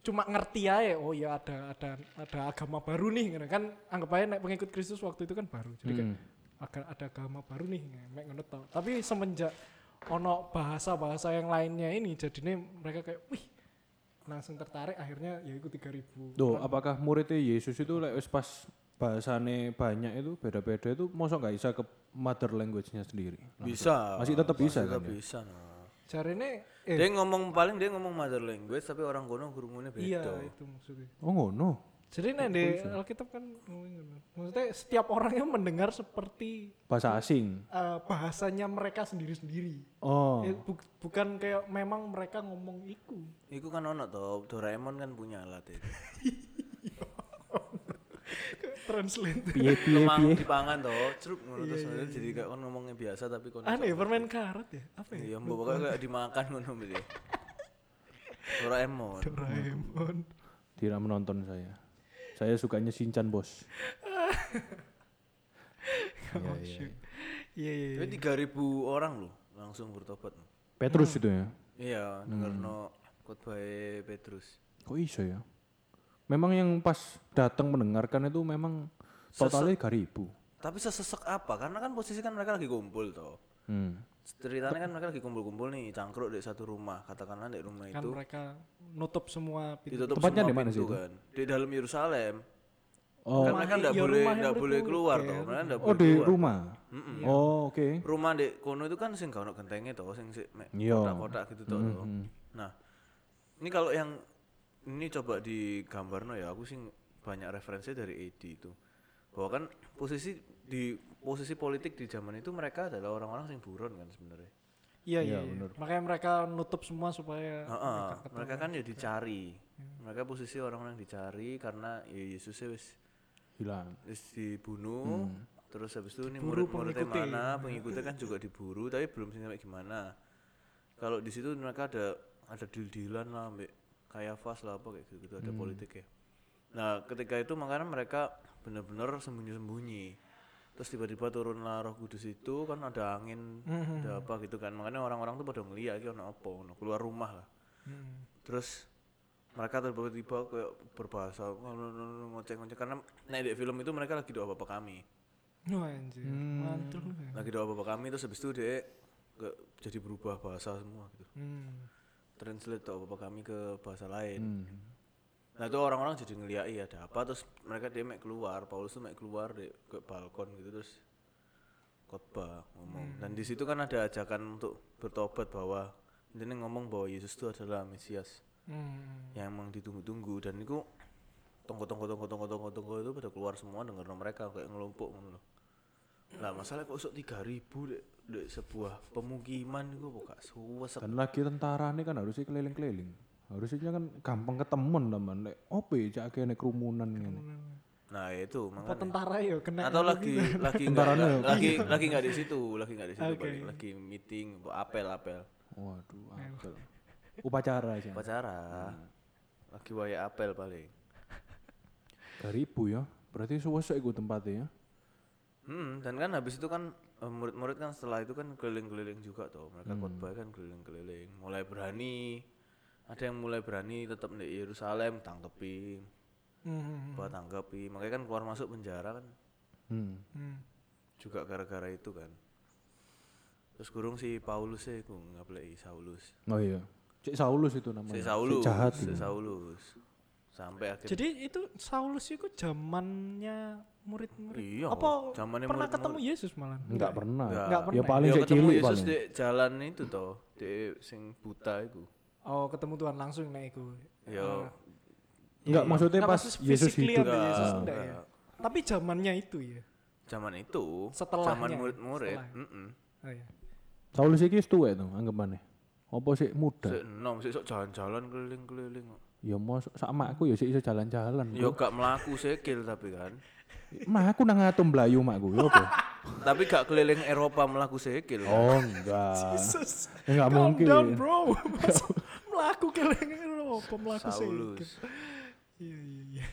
B: cuma ngerti aja oh ya ada ada ada agama baru nih gitu kan anggapannya naik pengikut Kristus waktu itu kan baru jadi kayak
A: Hmm.
B: agak ada agama baru nih mek ngono tau. tapi semenjak ono bahasa-bahasa yang lainnya ini jadinya mereka kayak wih langsung tertarik akhirnya ya ikut 3000
A: Tuh, apakah muridnya Yesus itu lek wis pas bahasane banyak itu beda-beda itu mosok nggak bisa ke mother language-nya sendiri?
C: Bisa.
A: Masih tetap bisa
C: tetap
A: kan ya?
C: bisa. nah.
B: caranya eh
C: Dia ngomong paling dia ngomong mother language tapi orang kono gurungune beda.
B: iya itu maksudnya
A: Oh ngono.
B: Jadi nih di Alkitab kan maksudnya setiap orang yang mendengar seperti
A: Bahasa asing.
B: eh, bahasanya mereka sendiri-sendiri
A: Oh.
B: Eh, bu- bukan kayak memang mereka ngomong iku
C: Iku kan ono toh, Doraemon kan punya alat itu.
B: translate
A: Piye piye piye.
C: dipangan toh, cerup ngono terus ngono, jadi gak kon ngomongnya biasa tapi kon
B: aneh ya, permen karet ya apa ya
C: Iya, mbok pokoknya kayak dimakan ngono berarti. [LAUGHS] Doraemon.
B: Doraemon
A: Tidak menonton saya. Saya sukanya Shinchan bos. [LAUGHS] Iya, iya.
B: iya iya iya.
C: Tapi 3000 orang loh langsung bertobat.
A: Petrus itu ya.
C: Iya, dengerno khotbah Petrus.
A: Kok iso ya? Memang yang pas datang mendengarkan itu memang totalnya 3000.
C: Tapi sesesek apa? Karena kan posisi kan mereka lagi kumpul toh.
A: Hmm.
C: Ceritanya kan mereka lagi kumpul-kumpul nih, cangkruk di satu rumah. Katakanlah di rumah
B: kan
C: itu
B: mereka nutup semua pintu
C: ditutup
A: Tempatnya di mana sih itu?
C: kan. Di dalam Yerusalem.
A: Oh,
C: kan mereka enggak
B: iya,
C: boleh enggak
B: mereka
C: boleh keluar
B: iya.
C: toh. Mereka enggak
A: oh
C: boleh
A: di
C: keluar.
A: rumah. Oh, oke.
C: Rumah di kono itu kan sing gak ono gentengnya toh, sing sik mek
A: Iya.
C: kotak-kotak gitu toh. toh. Nah, ini kalau yang ini coba digambar ya, aku sih banyak referensi dari AD itu. Bahwa kan posisi di posisi politik di zaman itu mereka adalah orang-orang yang buron kan sebenarnya.
B: iya iya, iya. makanya mereka nutup semua supaya
C: Heeh, mereka kan ya dicari. Mereka posisi orang-orang yang dicari karena ya Yesusnya wis
A: Hilang.
C: wis dibunuh. Terus habis itu ini murid-muridnya mana, pengikutnya kan juga diburu, tapi belum sampai gimana. Kalau di situ mereka ada ada deal-dealan lah, ambek Kayafas lah apa kayak gitu, ada politik ya. Nah, ketika itu makanya mereka benar-benar sembunyi-sembunyi. Terus tiba-tiba turunlah Roh Kudus itu kan ada angin, ada apa gitu kan. Makanya orang-orang tuh pada ngeliat iki ono apa, ono keluar rumah lah.
B: Hmm.
C: Terus mereka tiba-tiba kayak berbahasa ngoceh-ngoceh karena nek di film itu mereka lagi doa bapak kami
B: Wah anjir, mantul.
C: lagi doa bapak kami terus habis itu dia kayak jadi berubah bahasa semua gitu
B: Hmm.
C: translate doa bapak kami ke bahasa lain
A: Hmm.
C: Nah itu orang-orang jadi ngeliat iya ada apa terus mereka dia mek keluar Paulus tuh mek keluar di ke balkon gitu terus khotbah ngomong dan di situ kan ada ajakan untuk bertobat bahwa ini ngomong bahwa Yesus itu adalah Mesias
B: Hmm.
C: yang emang ditunggu-tunggu dan itu tunggu tunggu tunggu tunggu tunggu tunggu itu pada keluar semua denger mereka kayak ngelumpuk ngono loh. Lah masalah kok usuk 3000 dek dek sebuah pemukiman itu kok gak suwes
A: Dan lagi tentara ini kan harusnya keliling-keliling. Harusnya kan gampang ketemen teman. Lek opo ya cak kene kerumunan ngene.
C: Nah itu
B: Apa
C: makanya
B: tentara ya kena
C: atau lagi lagi enggak,
A: Tentaranya ya.
C: lagi lagi enggak di situ, lagi enggak di situ
B: Oke.
C: paling lagi meeting, apel apel.
A: Waduh, apel. Upacara aja.
C: Upacara. Lagi waya apel paling.
A: ribu ya. Berarti suwesek iku tempatnya ya.
C: Hmm, dan kan habis itu kan eh, murid-murid kan setelah itu kan keliling-keliling juga tuh. Mereka khotbah kan keliling-keliling. Mulai berani ada yang mulai berani tetap di Yerusalem tangkepi,
B: Hmm.
C: buat tangkepi. Makanya kan keluar masuk penjara kan
A: Hmm.
B: Hmm.
C: juga gara-gara itu kan. Terus kurung si Paulus ya, aku ngaplei Saulus.
A: Oh iya. Cik Saulus itu namanya.
C: Si Saulus,
A: jahat.
C: si. Saulus. Sampai akhirnya
B: Jadi itu Saulus itu zamannya murid-murid.
C: Iya,
B: Apa
C: zamannya
B: pernah
C: murid-murid.
B: ketemu Yesus malah?
A: Enggak pernah.
C: Enggak.
B: Enggak
A: Ya
B: pernah.
A: paling
C: ya ketemu Yesus
A: paling.
C: di jalan itu toh, di sing buta itu.
B: Oh, ketemu Tuhan langsung nek iku.
C: Ya,
A: Enggak maksudnya
B: Enggak,
A: pas Yesus hidup.
B: ada Yesus
C: Enggak,
B: enggak ya.
C: enggak.
B: Tapi zamannya itu ya.
C: zaman itu,
B: Setelahnya
C: zaman
B: ya?
C: murid-murid,
B: Setelah.
C: mm
B: Oh iya.
A: Saulus iki wis tuwek to anggapannya. Apa sih muda?
C: Sik enom, sik sok jalan-jalan keliling-keliling. kok.
A: Ya mos sama aku ya sik iso jalan-jalan.
C: Ya gak melaku sikil tapi kan.
A: Mah aku nang atom Melayu makku ya apa? [LAUGHS]
C: tapi gak keliling Eropa melaku sikil.
A: Oh enggak. [LAUGHS]
B: Jesus.
A: Ya enggak
B: Calm
A: mungkin.
B: down, bro. [LAUGHS] Melaku kelengan apa melaku
C: Saulus.
B: Iya iya iya.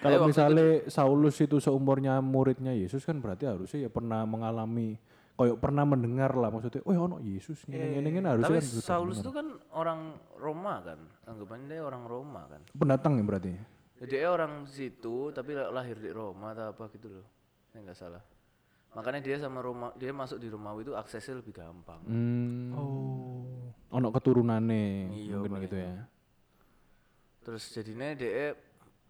A: Kalau
C: waktu
A: misalnya Saulus itu seumurnya muridnya Yesus kan berarti harusnya ya pernah mengalami koyok pernah mendengar lah maksudnya, oh ya ono Yesus ngene ngene ngene harusnya
C: Tapi
A: kan
C: Saulus itu kan orang Roma kan. Anggapannya dia orang Roma kan.
A: pendatang ya berarti.
C: Jadi dia orang situ tapi la- lahir di Roma atau apa gitu loh. Ya enggak salah. Makanya dia sama Roma, dia masuk di Romawi itu aksesnya lebih gampang.
A: Hmm.
B: Oh.
A: Ono keturunannya
C: Iya,
A: mungkin gitu ya.
C: Terus jadinya dia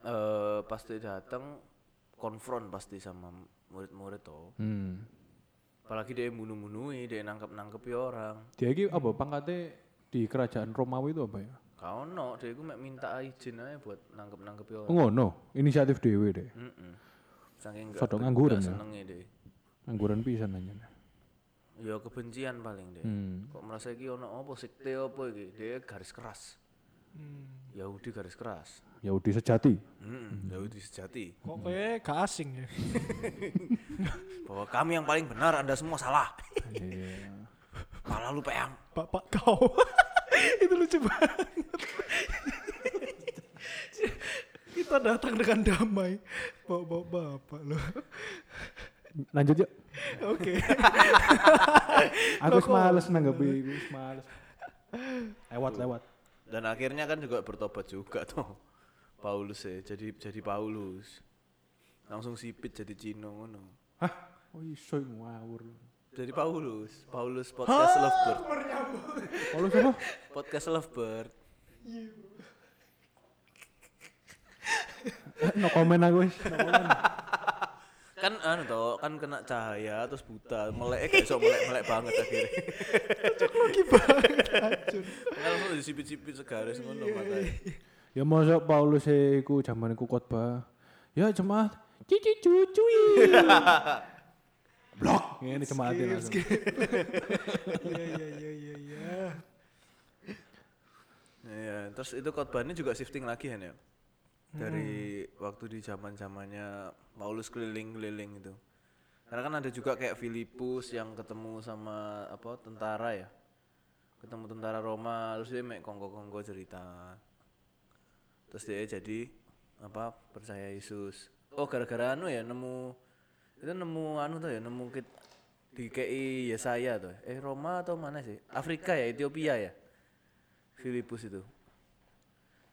C: eh pasti datang konfront pasti sama murid-murid tuh.
A: Hmm.
C: Apalagi dia bunuh-bunuhi, dia nangkep-nangkep orang.
A: Dia iki apa pangkatnya di kerajaan Romawi itu apa ya?
C: Kau no, dia gue minta izin aja buat nangkep-nangkep
A: Oh,
C: orang.
A: ngono, inisiatif dewe deh.
C: Mm Saking gak,
A: Sodok
C: gak
A: ngangguran ya?
C: senengnya deh.
A: Angguran pisan aja.
C: Ya kebencian paling deh.
A: Hmm.
C: Kok merasa iki ono apa sekte apa iki? Dia garis keras.
B: Hmm.
C: Yahudi garis keras.
A: Yahudi sejati.
C: Hmm, Yahudi sejati.
B: Kok kayak gak asing ya. [LAUGHS]
C: Bahwa kami yang paling benar, Anda semua salah.
A: Iya.
C: Malah lu peang.
B: Bapak kau. [LAUGHS] itu lucu banget. [LAUGHS] Kita datang dengan damai. Bapak bapak loh.
A: Lanjut yuk.
B: Oke. [LAUGHS]
A: Aku males nanggepi, aku wis males. Lewat lewat.
C: Dan akhirnya kan juga bertobat juga tuh. Paulus ya, jadi jadi Paulus. Langsung sipit jadi Cino ngono.
A: Hah? Oh iso ngawur.
C: Jadi Paulus, Paulus podcast Lovebird.
A: Kalau siapa?
C: Podcast Lovebird.
A: Eh, no komen aku wis. No komen.
C: Kan anu toh, kan kena cahaya terus buta, melek gak iso melek-melek banget akhirnya. [LAUGHS]
B: Lagi banget racun.
C: Kan langsung disipit-sipit segaris ngono matanya.
A: Ya masa Paulus iku zaman iku khotbah. Ya jemaat cici cucuy. [LAUGHS] Blok. Ini jemaatin langsung. [LAUGHS]
B: Iya iya iya iya iya.
C: Iya, terus itu khotbahnya juga shifting lagi kan ya. Dari waktu di zaman-zamannya Paulus keliling-keliling itu. Karena kan ada juga kayak Filipus yang ketemu sama apa tentara ya. Ketemu tentara Roma, terus dia mek kongko-kongko cerita. Terus dia jadi apa percaya Yesus. Oh gara-gara anu ya nemu itu nemu anu tuh ya nemu kit di KI Yesaya tuh. Eh Roma atau mana sih? Afrika ya, Ethiopia ya. Filipus itu.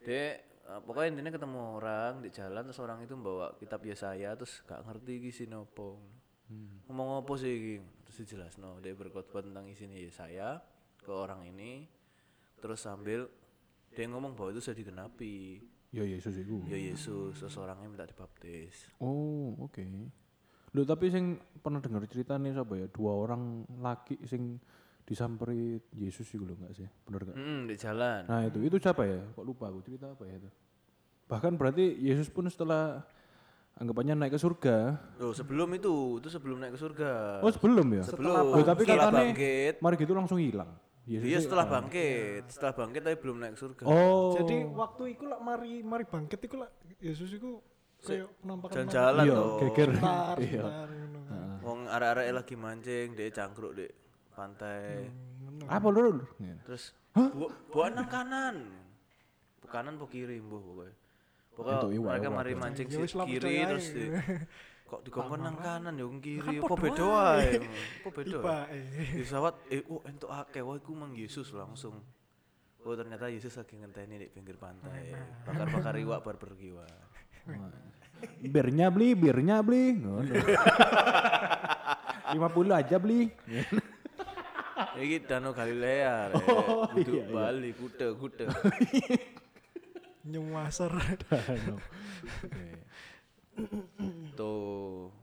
C: Dek, eh, pokoknya intinya ketemu orang di jalan terus orang itu bawa kitab Yesaya terus gak ngerti iki isine opo. Ngomong apa sih iki? Terus dijelasno, dia berkhotbah tentang isinya Yesaya ke orang ini. Terus sambil dia ngomong bahwa itu sudah digenapi.
A: Ya Yesus iku.
C: Ya Yesus, seseorangnya minta dibaptis.
A: Oh, oke. Lho tapi sing pernah dengar ceritanya siapa ya? Dua orang laki sing disamperi Yesus iku lho enggak sih? Bener enggak?
C: Hmm, di jalan.
A: Nah, itu itu siapa ya? Kok lupa aku cerita apa ya itu? Bahkan berarti Yesus pun setelah anggapannya naik ke surga.
C: Loh, sebelum itu, itu sebelum naik ke surga.
A: Oh, sebelum ya?
C: sebelum,
A: Oh, tapi
C: setelah
A: katanya
C: bangkit.
A: mari gitu langsung hilang. Yesus
C: Iya
A: sih-
C: setelah bangkit, setelah bangkit tapi belum naik ke surga.
A: Oh.
B: Jadi waktu itu lah mari mari bangkit itu lah Yesus itu kayak penampakan
C: Jalan-jalan
A: iya,
C: loh.
A: geger. Iya.
B: ngono.
C: Wong arek-arek lagi mancing, dia cangkruk di pantai.
A: Apa lur?
C: Terus bu buat nang kanan. Bu kanan bu kiri mbuh pokoknya. Pokoknya
A: iwak,
C: mereka
A: iwak.
C: mari mancing
B: Ya
C: si
B: lah,
C: kiri terus di, kok dikongkon nang kanan ya wong kiri. Apa beda
B: ae.
C: wae? Apa beda? Wae?
B: eh.
C: Di pesawat eh oh entuk akeh wah iku mang Yesus langsung. Oh ternyata Yesus lagi ngenteni di pinggir pantai. Bakar-bakar [LAUGHS] iwak bar pergi wae.
A: Birnya beli, birnya beli. Ngono. [LAUGHS] 50 aja beli.
C: Iki Danau Galilea, rek.
A: Oh,
C: Duduk
A: iya, iya.
C: Bali, kuda, kuda. [LAUGHS]
B: Nyumasar.
C: Tuh.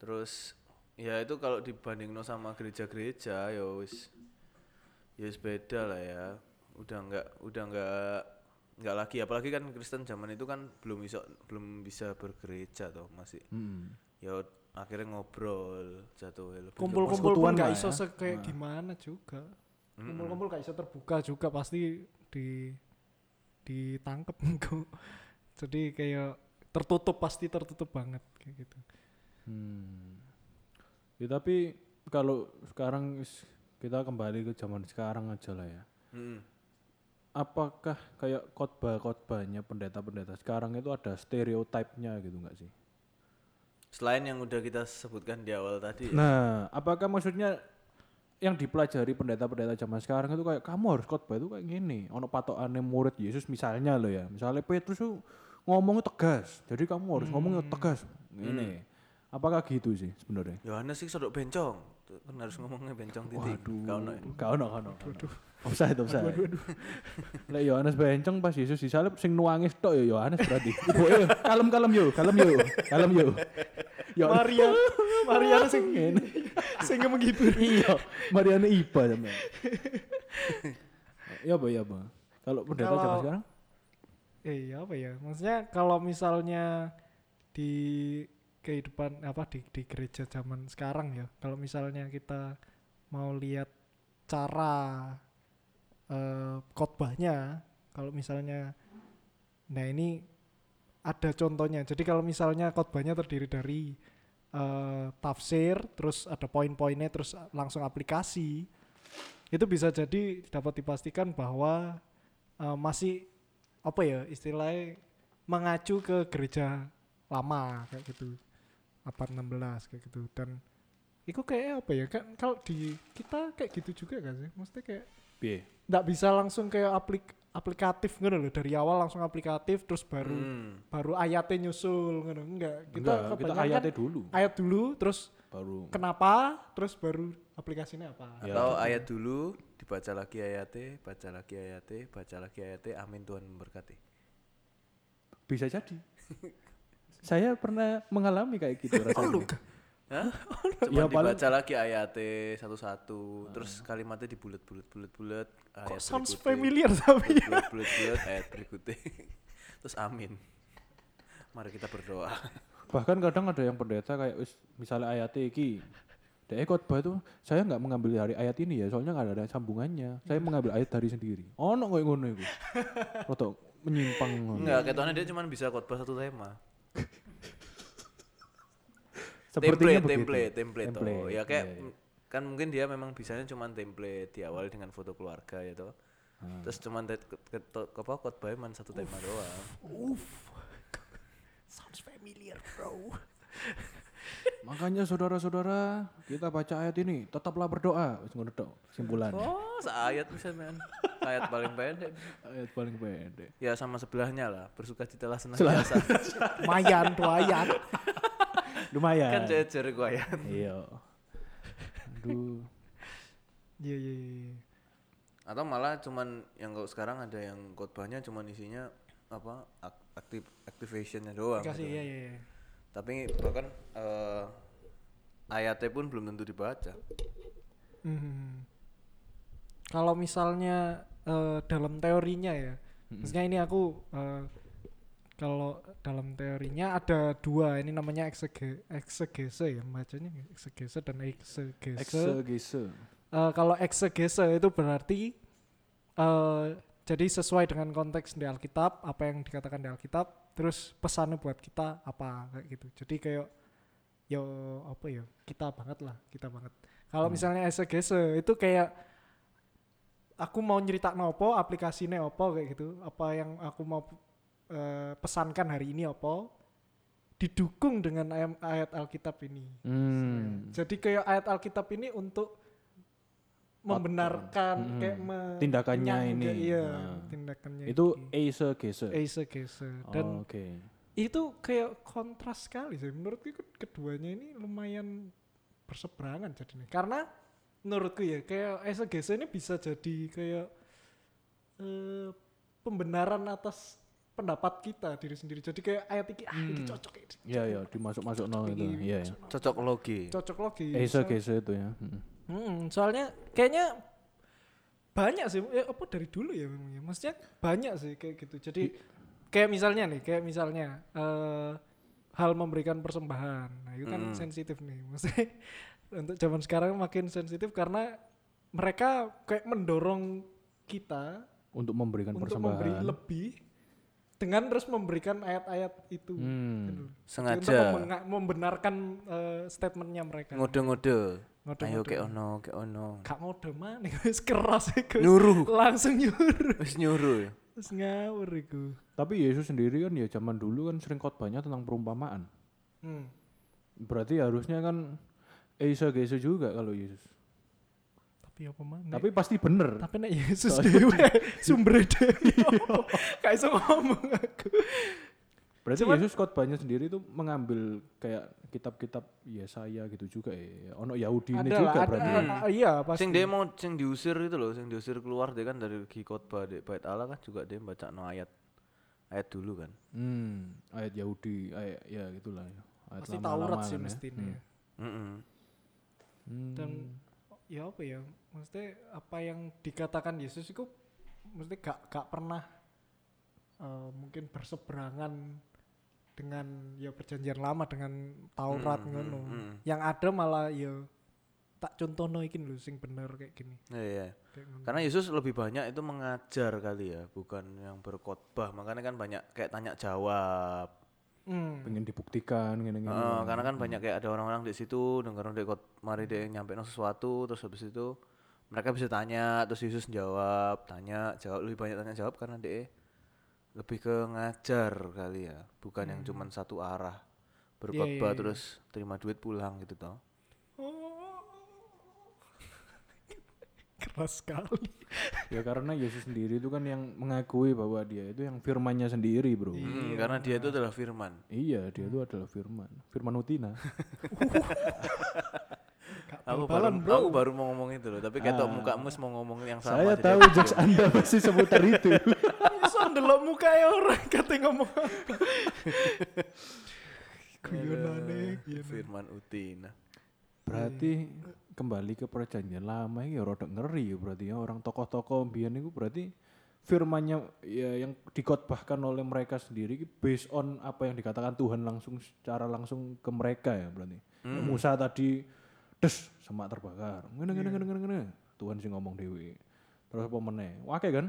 C: Terus ya itu kalau dibanding sama gereja-gereja ya wis ya wis beda lah ya. Udah nggak udah nggak nggak lagi apalagi kan Kristen zaman itu kan belum bisa belum bisa bergereja toh masih
A: Hmm.
C: ya akhirnya ngobrol jatuh
B: Kumpul-kumpul pun
A: persekutuan
B: gak
A: lah
B: iso
A: ya.
B: se- kayak gimana juga. Kumpul-kumpul gak iso terbuka juga pasti di ditangkep [LAUGHS] engko. Jadi kayak tertutup pasti tertutup banget kayak gitu.
A: Hmm. Ya tapi kalau sekarang kita kembali ke zaman sekarang aja lah ya.
C: Mm.
A: Apakah kayak khotbah-khotbahnya pendeta-pendeta sekarang itu ada stereotipnya gitu nggak sih?
C: Selain yang udah kita sebutkan di awal tadi ya.
A: Nah, apakah maksudnya yang dipelajari pendeta-pendeta zaman sekarang itu kayak kamu harus khotbah itu kayak gini, ono patokannya murid Yesus misalnya lo ya, misalnya Petrus tuh ngomongnya tegas, jadi kamu harus ngomongnya tegas, ini. Apakah gitu sih sebenarnya?
C: Yohanes sih sodok bencong. Kan harus ngomongnya bencong titik. Kau no.
A: Kau no, kau no. Offside, offside. Lek Yohanes bencong pas Yesus disalib sing nuangis tok ya Yohanes berarti. [LAUGHS] Ibuke kalem kalem yo, kalem yo, kalem yo. Yo.
B: Maria, [LAUGHS] Maria sing sing menghibur.
A: iya, Mariana Iba sampean. Ya apa ya apa? Kalau pendeta zaman sekarang?
B: Eh ya apa ya? Maksudnya kalau misalnya di kehidupan apa di di gereja zaman sekarang ya, kalau misalnya kita mau lihat cara eh, khotbahnya, kalau misalnya nah ini ada contohnya. Jadi kalau misalnya khotbahnya terdiri dari eh, tafsir, terus ada poin-poinnya, terus langsung aplikasi, itu bisa jadi dapat dipastikan bahwa eh, masih apa ya istilahnya mengacu ke gereja lama kayak gitu abad 16 kayak gitu dan itu kayak apa ya kan kalau di kita kayak gitu juga kan sih maksudnya kayak
A: Piye?
B: nggak bisa langsung kayak aplik aplikatif gitu loh dari awal langsung aplikatif terus baru
C: Hmm.
B: baru ayatnya nyusul gitu enggak kita
A: Enggak, kita ayatnya dulu
B: ayat dulu terus
A: baru.
B: kenapa terus baru aplikasinya apa
A: Ya.
C: Atau ayat dulu dibaca lagi ayatnya, baca lagi ayatnya, baca lagi ayatnya. Amin Tuhan memberkati.
A: Bisa jadi. [LAUGHS] Saya pernah mengalami kayak gitu [LAUGHS] rasanya.
C: Hah? [LAUGHS]
A: Ya, paling-
C: dibaca lagi ayatnya satu-satu, terus kalimatnya dibulet-bulet-bulet-bulet.
B: kok
C: ayat
B: sounds
C: berikutnya,
B: familiar tapi ya
C: Bulet-bulet ayat berikutnya. [LAUGHS] terus amin. Mari kita berdoa.
A: Bahkan kadang ada yang pendeta kayak wis misalnya ayat iki. Dek khotbah itu saya nggak mengambil dari ayat ini ya, soalnya nggak ada sambungannya. Saya mengambil ayat dari sendiri. Oh, no, kayak ngono iku. Roto menyimpang.
C: Enggak, ketone dia cuma bisa khotbah satu tema. [LAUGHS] Template,
A: begitu.
C: template, template, toh.
A: Template,
C: Ya kayak
A: iya, iya.
C: kan mungkin dia memang bisanya cuma template diawali dengan foto keluarga ya toh.
A: Hmm.
C: Terus cuma ke- ke- apa khotbahnya cuma satu tema doang. [LAUGHS]
B: sounds familiar bro [LAUGHS]
A: Makanya saudara-saudara, kita baca ayat ini, tetaplah berdoa. Wis ngono tok simpulan.
C: Oh, seayat bisa men. Ayat paling pendek.
A: Ayat paling pendek.
C: Ya sama sebelahnya lah, bersuka citalah senang
A: Selah-
C: biasa. [LAUGHS]
B: Mayan tuh ayat.
A: Lumayan.
C: kan jejer ku ayat.
A: Iya. Aduh.
B: Iya iya iya.
C: Atau malah cuman yang kalau sekarang ada yang khotbahnya cuman isinya apa ak- aktif activationnya doang.
B: Kasih
C: gitu.
B: iya iya.
C: Tapi bahkan eh, ayatnya pun belum tentu dibaca.
B: Hmm. Kalau misalnya eh, dalam teorinya ya, maksudnya ini aku eh, kalau dalam teorinya ada dua, ini namanya eksege, eksegese ya, bacanya eksegese dan eksegese.
A: Eksegese.
B: Eh, kalau eksegese itu berarti eh jadi sesuai dengan konteks di Alkitab, apa yang dikatakan di Alkitab, terus pesannya buat kita apa kayak gitu. Jadi kayak yo apa ya kita banget lah, kita banget. Kalau misalnya eksegese itu kayak aku mau nyerita nopo, aplikasinya opo kayak gitu, apa yang aku mau eh, pesankan hari ini opo, didukung dengan ayat, ayat Alkitab ini.
A: Hmm.
B: Jadi kayak ayat Alkitab ini untuk membenarkan
A: Mm-mm.
B: kayak me-
A: Tindakannya ini.
B: iya
A: Nah.
B: tindakannya
A: Itu
B: iki.
A: eksegese.
B: Eisegese. dan
A: Oh, Oke.
B: itu kayak kontras sekali sih menurutku ke- keduanya ini lumayan berseberangan jadinya karena menurutku ya kayak eisegese ini bisa jadi kayak eh, pembenaran atas pendapat kita diri sendiri jadi kayak ayat ini ah ini
A: Hmm.
B: cocok ini
A: Iya ya, dimasuk-masuk no itu.
B: Ini
A: Iya ya.
C: Cocok logi.
B: cocok logi
A: Eksegese itu ya. Mm.
B: Hmm, soalnya kayaknya banyak sih, ya apa dari dulu ya memang ya. Maksudnya banyak sih kayak gitu. Jadi kayak misalnya nih, kayak misalnya eh hal memberikan persembahan. Nah, itu kan
C: Hmm.
B: sensitif nih. [LAUGHS] Maksudnya untuk zaman sekarang makin sensitif karena mereka kayak mendorong kita
A: Untuk memberikan
B: untuk
A: persembahan.
B: memberi lebih dengan terus memberikan ayat-ayat itu.
A: Hmm.
B: Gitu.
C: Sengaja
B: membenarkan eh, statementnya mereka.
C: ngode-ngode. Ayo
B: Ngode-ngode.
C: kayak ono, kayak ono.
B: Gak ngode mana [LAUGHS] wis keras iku.
C: Nyuruh.
B: Langsung nyuruh.
C: Wis nyuruh ya.
B: Terus ngawur iku.
A: Tapi Yesus sendiri kan ya zaman dulu kan sering khotbahnya tentang perumpamaan.
B: Hmm.
A: Berarti harusnya kan eksegese juga kalau Yesus.
B: Tapi apa mana?
A: Tapi pasti bener.
B: tapi nek Yesus dhewe [LAUGHS] sumber dhewe. [LAUGHS] Kayak iso ngomong aku.
A: Berarti
B: Cuman-
A: Yesus khotbahnya sendiri itu mengambil kayak kitab-kitab Yesaya gitu juga ya. Ono Yahudi ini juga
B: ada,
A: berarti.
B: ada- iya pasti.
C: Sing dia mau sing diusir itu loh, sing diusir keluar dia kan dari lagi khotbah di bait Allah kan juga dia baca no ayat ayat dulu kan.
A: Hmm, ayat Yahudi, ayat ya gitulah ya. Ayat
B: pasti
A: lama-lama
B: Taurat sih
A: kan ya.
B: mestinya.
A: Hmm. Hmm.
B: Dan ya apa ya? Maksudnya apa yang dikatakan Yesus itu mesti gak gak pernah eh, mungkin berseberangan dengan ya perjanjian lama dengan Taurat
C: Mm,
B: ngono.
C: mm, mm.
B: Yang ada malah ya tak contohno iki lho sing bener kayak gini.
C: Iya, iya.
B: Kayak.
C: Karena Yesus lebih banyak itu mengajar kali ya, bukan yang berkhotbah. Makanya kan banyak kayak tanya jawab.
B: Hmm.
A: pengen dibuktikan gini-gini.
C: Heeh, karena kan banyak kayak ada orang-orang di situ denger dia khot mari dia nyampe sesuatu terus habis itu mereka bisa tanya terus Yesus jawab, tanya, jawab lebih banyak tanya jawab karena dia lebih ke ngajar kali ya, bukan yang cuman satu arah. Berkhotbah
B: iya, iya.
C: terus terima duit pulang gitu toh. [LAUGHS]
B: Keras sekali.
A: Ya karena Yesus sendiri itu kan yang mengakui bahwa dia itu yang firmannya sendiri, Bro.
B: Iya.
C: Mm, karena dia itu adalah firman.
A: Iya, dia itu adalah firman. Firman Utina. [LAUGHS]
C: Aku baru,
B: bro.
C: aku baru mau ngomong itu loh, tapi ketok
A: Ah.
C: mukamu mau ngomong yang sama.
A: Saya tahu
C: aku-
A: jokes Anda pasti seputar itu. [LAUGHS]
B: Iso ndelok muka orang kate ngomong. [LAUGHS] Guyonane.
C: Firman Utina.
A: berarti kembali ke perjanjian lama ini ya rada ngeri ya berarti ya orang tokoh-tokoh mbiyen itu berarti firmannya ya yang dikotbahkan oleh mereka sendiri based on apa yang dikatakan Tuhan langsung secara langsung ke mereka ya berarti. Musa tadi des semak terbakar. Ngene ngene ngene ngene ngene. Tuhan sih ngomong dewi. Terus apa meneh? Wake kan?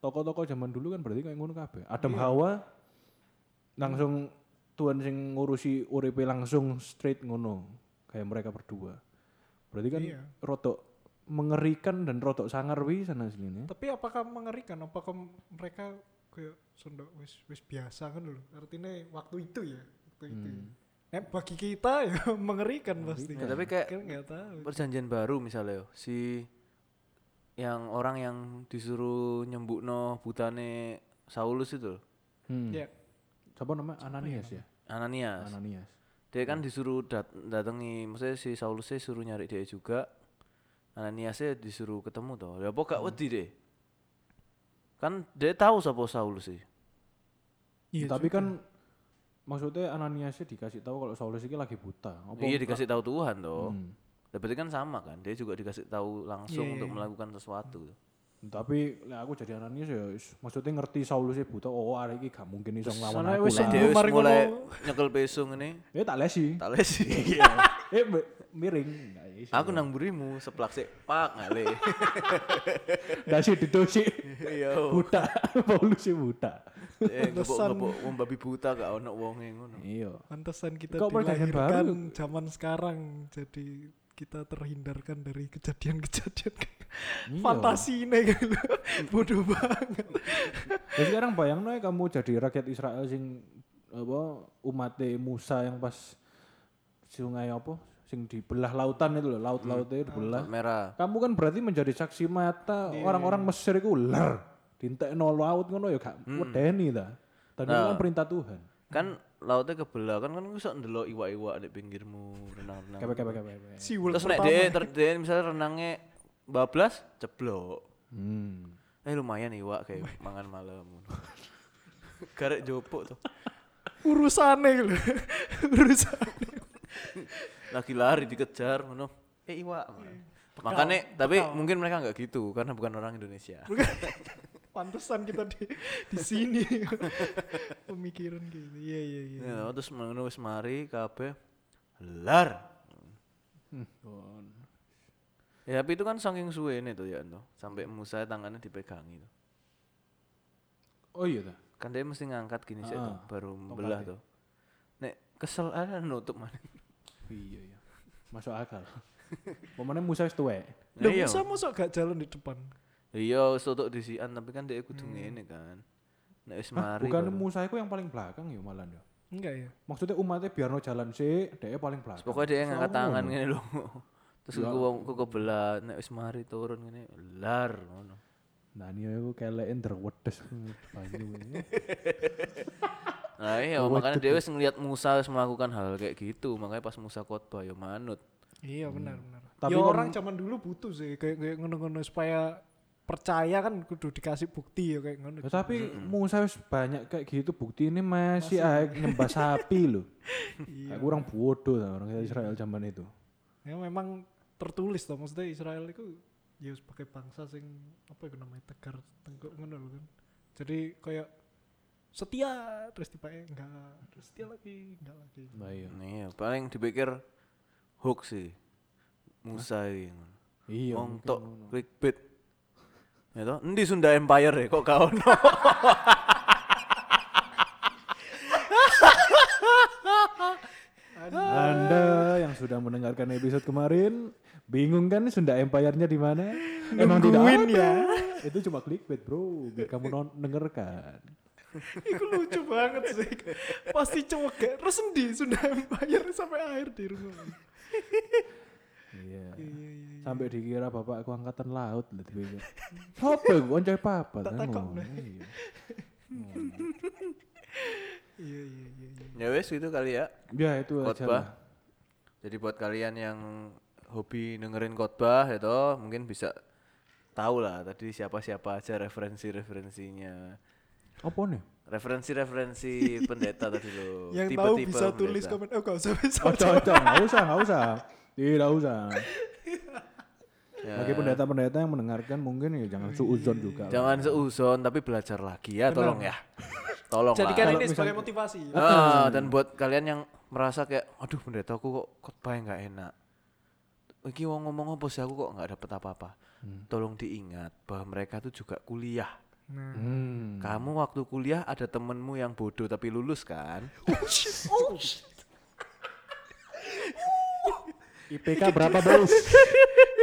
A: Tokoh-tokoh zaman dulu kan berarti kayak ngono kabeh. Adam Hawa langsung Tuhan sing ngurusi uripe langsung straight ngono kayak mereka berdua. Berarti kan
B: Iya.
A: rotok mengerikan dan rotok sangar wi sana sini.
B: Tapi apakah mengerikan? Apakah mereka kayak sondok wis wis biasa kan dulu. Artinya waktu itu ya, waktu itu. ya. Nek bagi kita ya [LAUGHS] mengerikan pasti.
C: Ya, tapi kayak
B: Kan nggak tahu.
C: perjanjian baru misalnya yo, si yang orang yang disuruh nyembukno butane Saulus itu loh,
A: Hmm.
B: Ya,
A: Siapa namanya? Ananias ya?
C: Ananias.
A: Ananias.
C: Dia kan disuruh dat datangi, maksudnya si Saulusnya suruh nyari dia juga. Ananiasnya disuruh ketemu toh. Ya apa gak wedi deh. Kan dia tahu siapa Saulus sih.
B: iya
A: Tapi
B: juga.
A: kan maksudnya Ananiasnya dikasih tahu kalau Saulus ini lagi buta. Apa
C: Iya dikasih tahu Tuhan toh.
A: Hmm.
C: Ya, berarti kan sama kan. Dia juga dikasih tahu langsung
B: Iya,
C: untuk
B: iya.
C: melakukan sesuatu.
A: Tapi lah aku jadi Ananias ya maksudnya ngerti Saulus buta. Oh, hari ini gak mungkin iso nglawan
B: soalnya
A: aku
B: wis mari
C: mulai nyekel pesung ini.
A: Eh tak lesi.
C: Tak lesi. [LAUGHS]
A: eh be- miring. Iso.
C: Aku nang burimu seplak sik pak ngale. [LAUGHS]
A: Dasi didosi. [LAUGHS]
C: Iya.
A: buta. Paulus buta.
C: Eh wong babi buta gak ono wonge ngono.
A: Iya.
B: Pantesan kita
A: Kok
B: dilahirkan
A: baru?
B: zaman sekarang jadi kita terhindarkan dari kejadian-kejadian
A: Iya.
B: fantasi ini gitu. [LAUGHS] Bodoh banget.
A: Ya sekarang bayang kamu jadi rakyat Israel sing apa umat Musa yang pas sungai apa sing dibelah lautan itu loh, laut-lautnya dibelah.
C: Merah.
A: Kamu kan berarti menjadi saksi mata orang-orang Mesir itu ler. Dintekno laut ngono ya gak wedeni ta. Dan itu kan perintah Tuhan.
C: Kan lautnya kebelah kan kan bisa ndelok iwak-iwak di pinggirmu renang-renang.
A: Kepek kepek kepek.
C: Terus nek
B: pertama.
C: dia ter dia misalnya renangnya bablas ceblok.
A: Hmm.
C: Eh lumayan iwak kayak [LAUGHS] mangan malam. Garek jopok tuh.
B: urusannya [LAUGHS] gitu. Urusane.
C: Lagi lari dikejar ngono. Eh iwak. Makanya tapi mungkin mereka nggak gitu karena bukan orang Indonesia. [LAUGHS]
B: Pantesan kita di di sini. [LAUGHS] Pemikiran gitu. Iya iya iya.
C: Ya, terus wis mari kabeh lar.
A: Oh,
C: Ya tapi itu kan saking suwe nih tuh ya tuh. Sampai Musa tangannya dipegangi tuh.
A: Oh iya ta.
C: Kan dia mesti ngangkat gini sih tuh,
A: Ah,
C: baru belah tuh. Nek kesel ada nutup mana.
A: Iya iya. Masuk akal. [LAUGHS] Pemane Musa tuwek.
B: Loh,
C: iya.
B: Musa masa gak jalan di depan?
C: Iya, tutuk disian tapi kan dia kudu ngene kan. Nek wis mari.
A: bukan Musa iku yang paling belakang ya malah ya.
B: Enggak ya?
A: Maksudnya umatnya biar no jalan sih, dia paling belakang.
C: Pokoknya dia ngangkat tangan ngene lho. [LAUGHS] Terus
A: Ya
C: aku wong ku kebelah nek wis mari turun ngene lar ngono.
A: Nah ini aku kelein terwedes banyu ini. [LAUGHS]
C: Nah iya makanya dia wis ngeliat Musa wis melakukan hal kayak gitu, makanya pas Musa khotbah ya manut.
B: Iya benar benar.
A: Tapi
B: ya orang zaman dulu butuh sih kayak kayak ngono-ngono supaya percaya kan kudu dikasih bukti ya kayak ngono.
A: Ya, tapi Musa wis banyak kayak gitu bukti ini masih aja nyembah sapi loh. [LAUGHS]
B: Iya.
A: Kayak kurang bodoh lah orang Israel zaman itu.
B: Ya memang tertulis toh maksudnya Israel itu ya sebagai bangsa sing apa itu namanya tegar tengkuk ngono lho kan. Jadi kayak setia terus tiba enggak terus setia lagi enggak lagi.
A: Nah iya.
C: Iya, paling dipikir hoax sih. Musa ini.
A: Iya.
C: Wong
A: mungkin
C: tok
A: ngono.
C: clickbait. Ya toh, endi Sunda Empire ya kok gak ono. [LAUGHS]
A: Anda yang sudah mendengarkan episode kemarin bingung kan Sunda Empire-nya di mana? Emang tidak ada.
B: ya.
A: Itu cuma clickbait, Bro, biar kamu non dengarkan.
B: Itu lucu banget sih. Pasti cowok kayak terus endi Sunda Empire sampai akhir di rumah.
A: Iya.
B: Iya iya.
A: Sampai dikira bapakku angkatan laut lho dipikir. Apa iku koncoe papat
B: Tak
A: kan
B: nah.
A: Iya. [LAUGHS]
B: Iya iya iya iya.
C: ya wes itu kali ya.
A: Ya itu aja
C: khotbah.
A: lah.
C: Jadi buat kalian yang hobi dengerin khotbah itu mungkin bisa tahu lah tadi siapa-siapa aja referensi-referensinya.
A: Apa nih?
C: Referensi-referensi [LAUGHS] pendeta tadi loh.
B: Yang tahu
C: tipe-tipe
B: bisa tulis
C: pendeta.
B: komen. Oh gak usah bisa.
A: Ojo ojo, nggak usah, nggak usah. Tidak usah. [LAUGHS]
C: Ya.
A: Bagi pendeta-pendeta yang mendengarkan mungkin ya jangan suuzon juga.
C: Jangan seuzon tapi belajar lagi ya, tolong ya. Tolong
B: Jadikan ini sebagai motivasi.
C: Ah, dan buat kalian yang merasa kayak, aduh pendetaku kok khotbah nggak enak. Iki wong ngomong apa sih aku kok nggak dapet apa-apa. Tolong diingat bahwa mereka tuh juga kuliah.
B: Nah.
A: Hmm.
C: Kamu waktu kuliah ada temenmu yang bodoh tapi lulus kan?
A: IPK berapa, Bos? [LAUGHS]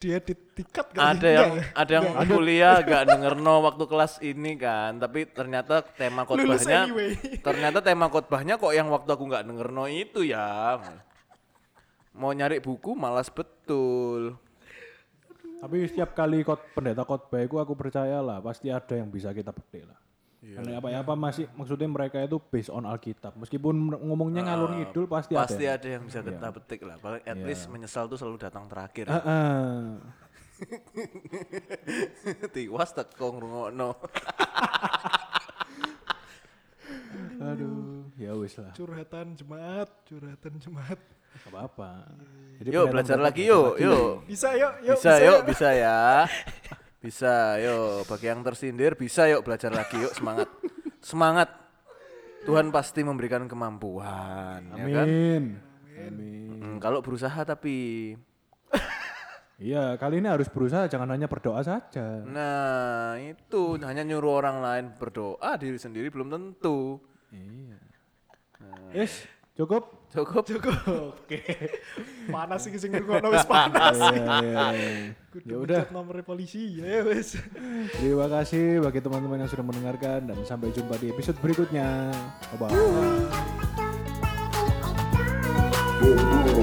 B: Dia di tiket kali.
C: ada yang
B: ya?
C: ada yang kuliah gak denger no waktu kelas ini kan tapi ternyata tema khotbahnya
B: anyway.
C: ternyata tema khotbahnya kok yang waktu aku nggak denger no itu ya mau nyari buku malas betul
A: Tapi setiap kali kot pendeta khotbah itu aku percaya lah pasti ada yang bisa kita petik lah. Karena apa ya apa masih maksudnya mereka itu based on Alkitab. Meskipun ngomongnya ngalur ngidul pasti,
C: pasti
A: ada.
C: ada yang bisa kita petik lah paling at least menyesal tuh selalu datang terakhir
A: Heeh. [LAUGHS]
C: tiwas teko ngrungokno [LAUGHS]
A: Aduh, ya wis lah.
B: Curhatan jemaat, curhatan jemaat.
A: Gak apa-apa. Jadi
C: yuk belajar lagi yuk yuk
B: Bisa yuk, yuk
C: bisa yuk bisa ya [LAUGHS] bisa yuk bagi yang tersindir bisa yuk belajar lagi yuk semangat [LAUGHS] semangat Tuhan pasti memberikan kemampuan ya kan
A: Amin. Amin.
C: Hmm, kalau berusaha tapi [LAUGHS]
A: Iya, kali ini harus berusaha jangan hanya berdoa saja.
C: nah itu hanya nyuruh orang lain berdoa diri sendiri belum tentu
A: Iya. Yes, cukup.
C: Cukup [LAUGHS]
B: Oke. Panas sih sing ngono wis [LAUGHS] panas.
A: Iya, iya, iya. Ya udah.
B: nomornya polisi ya wis.
A: Terima kasih bagi teman-teman yang sudah mendengarkan dan sampai jumpa di episode berikutnya. Bye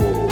A: bye.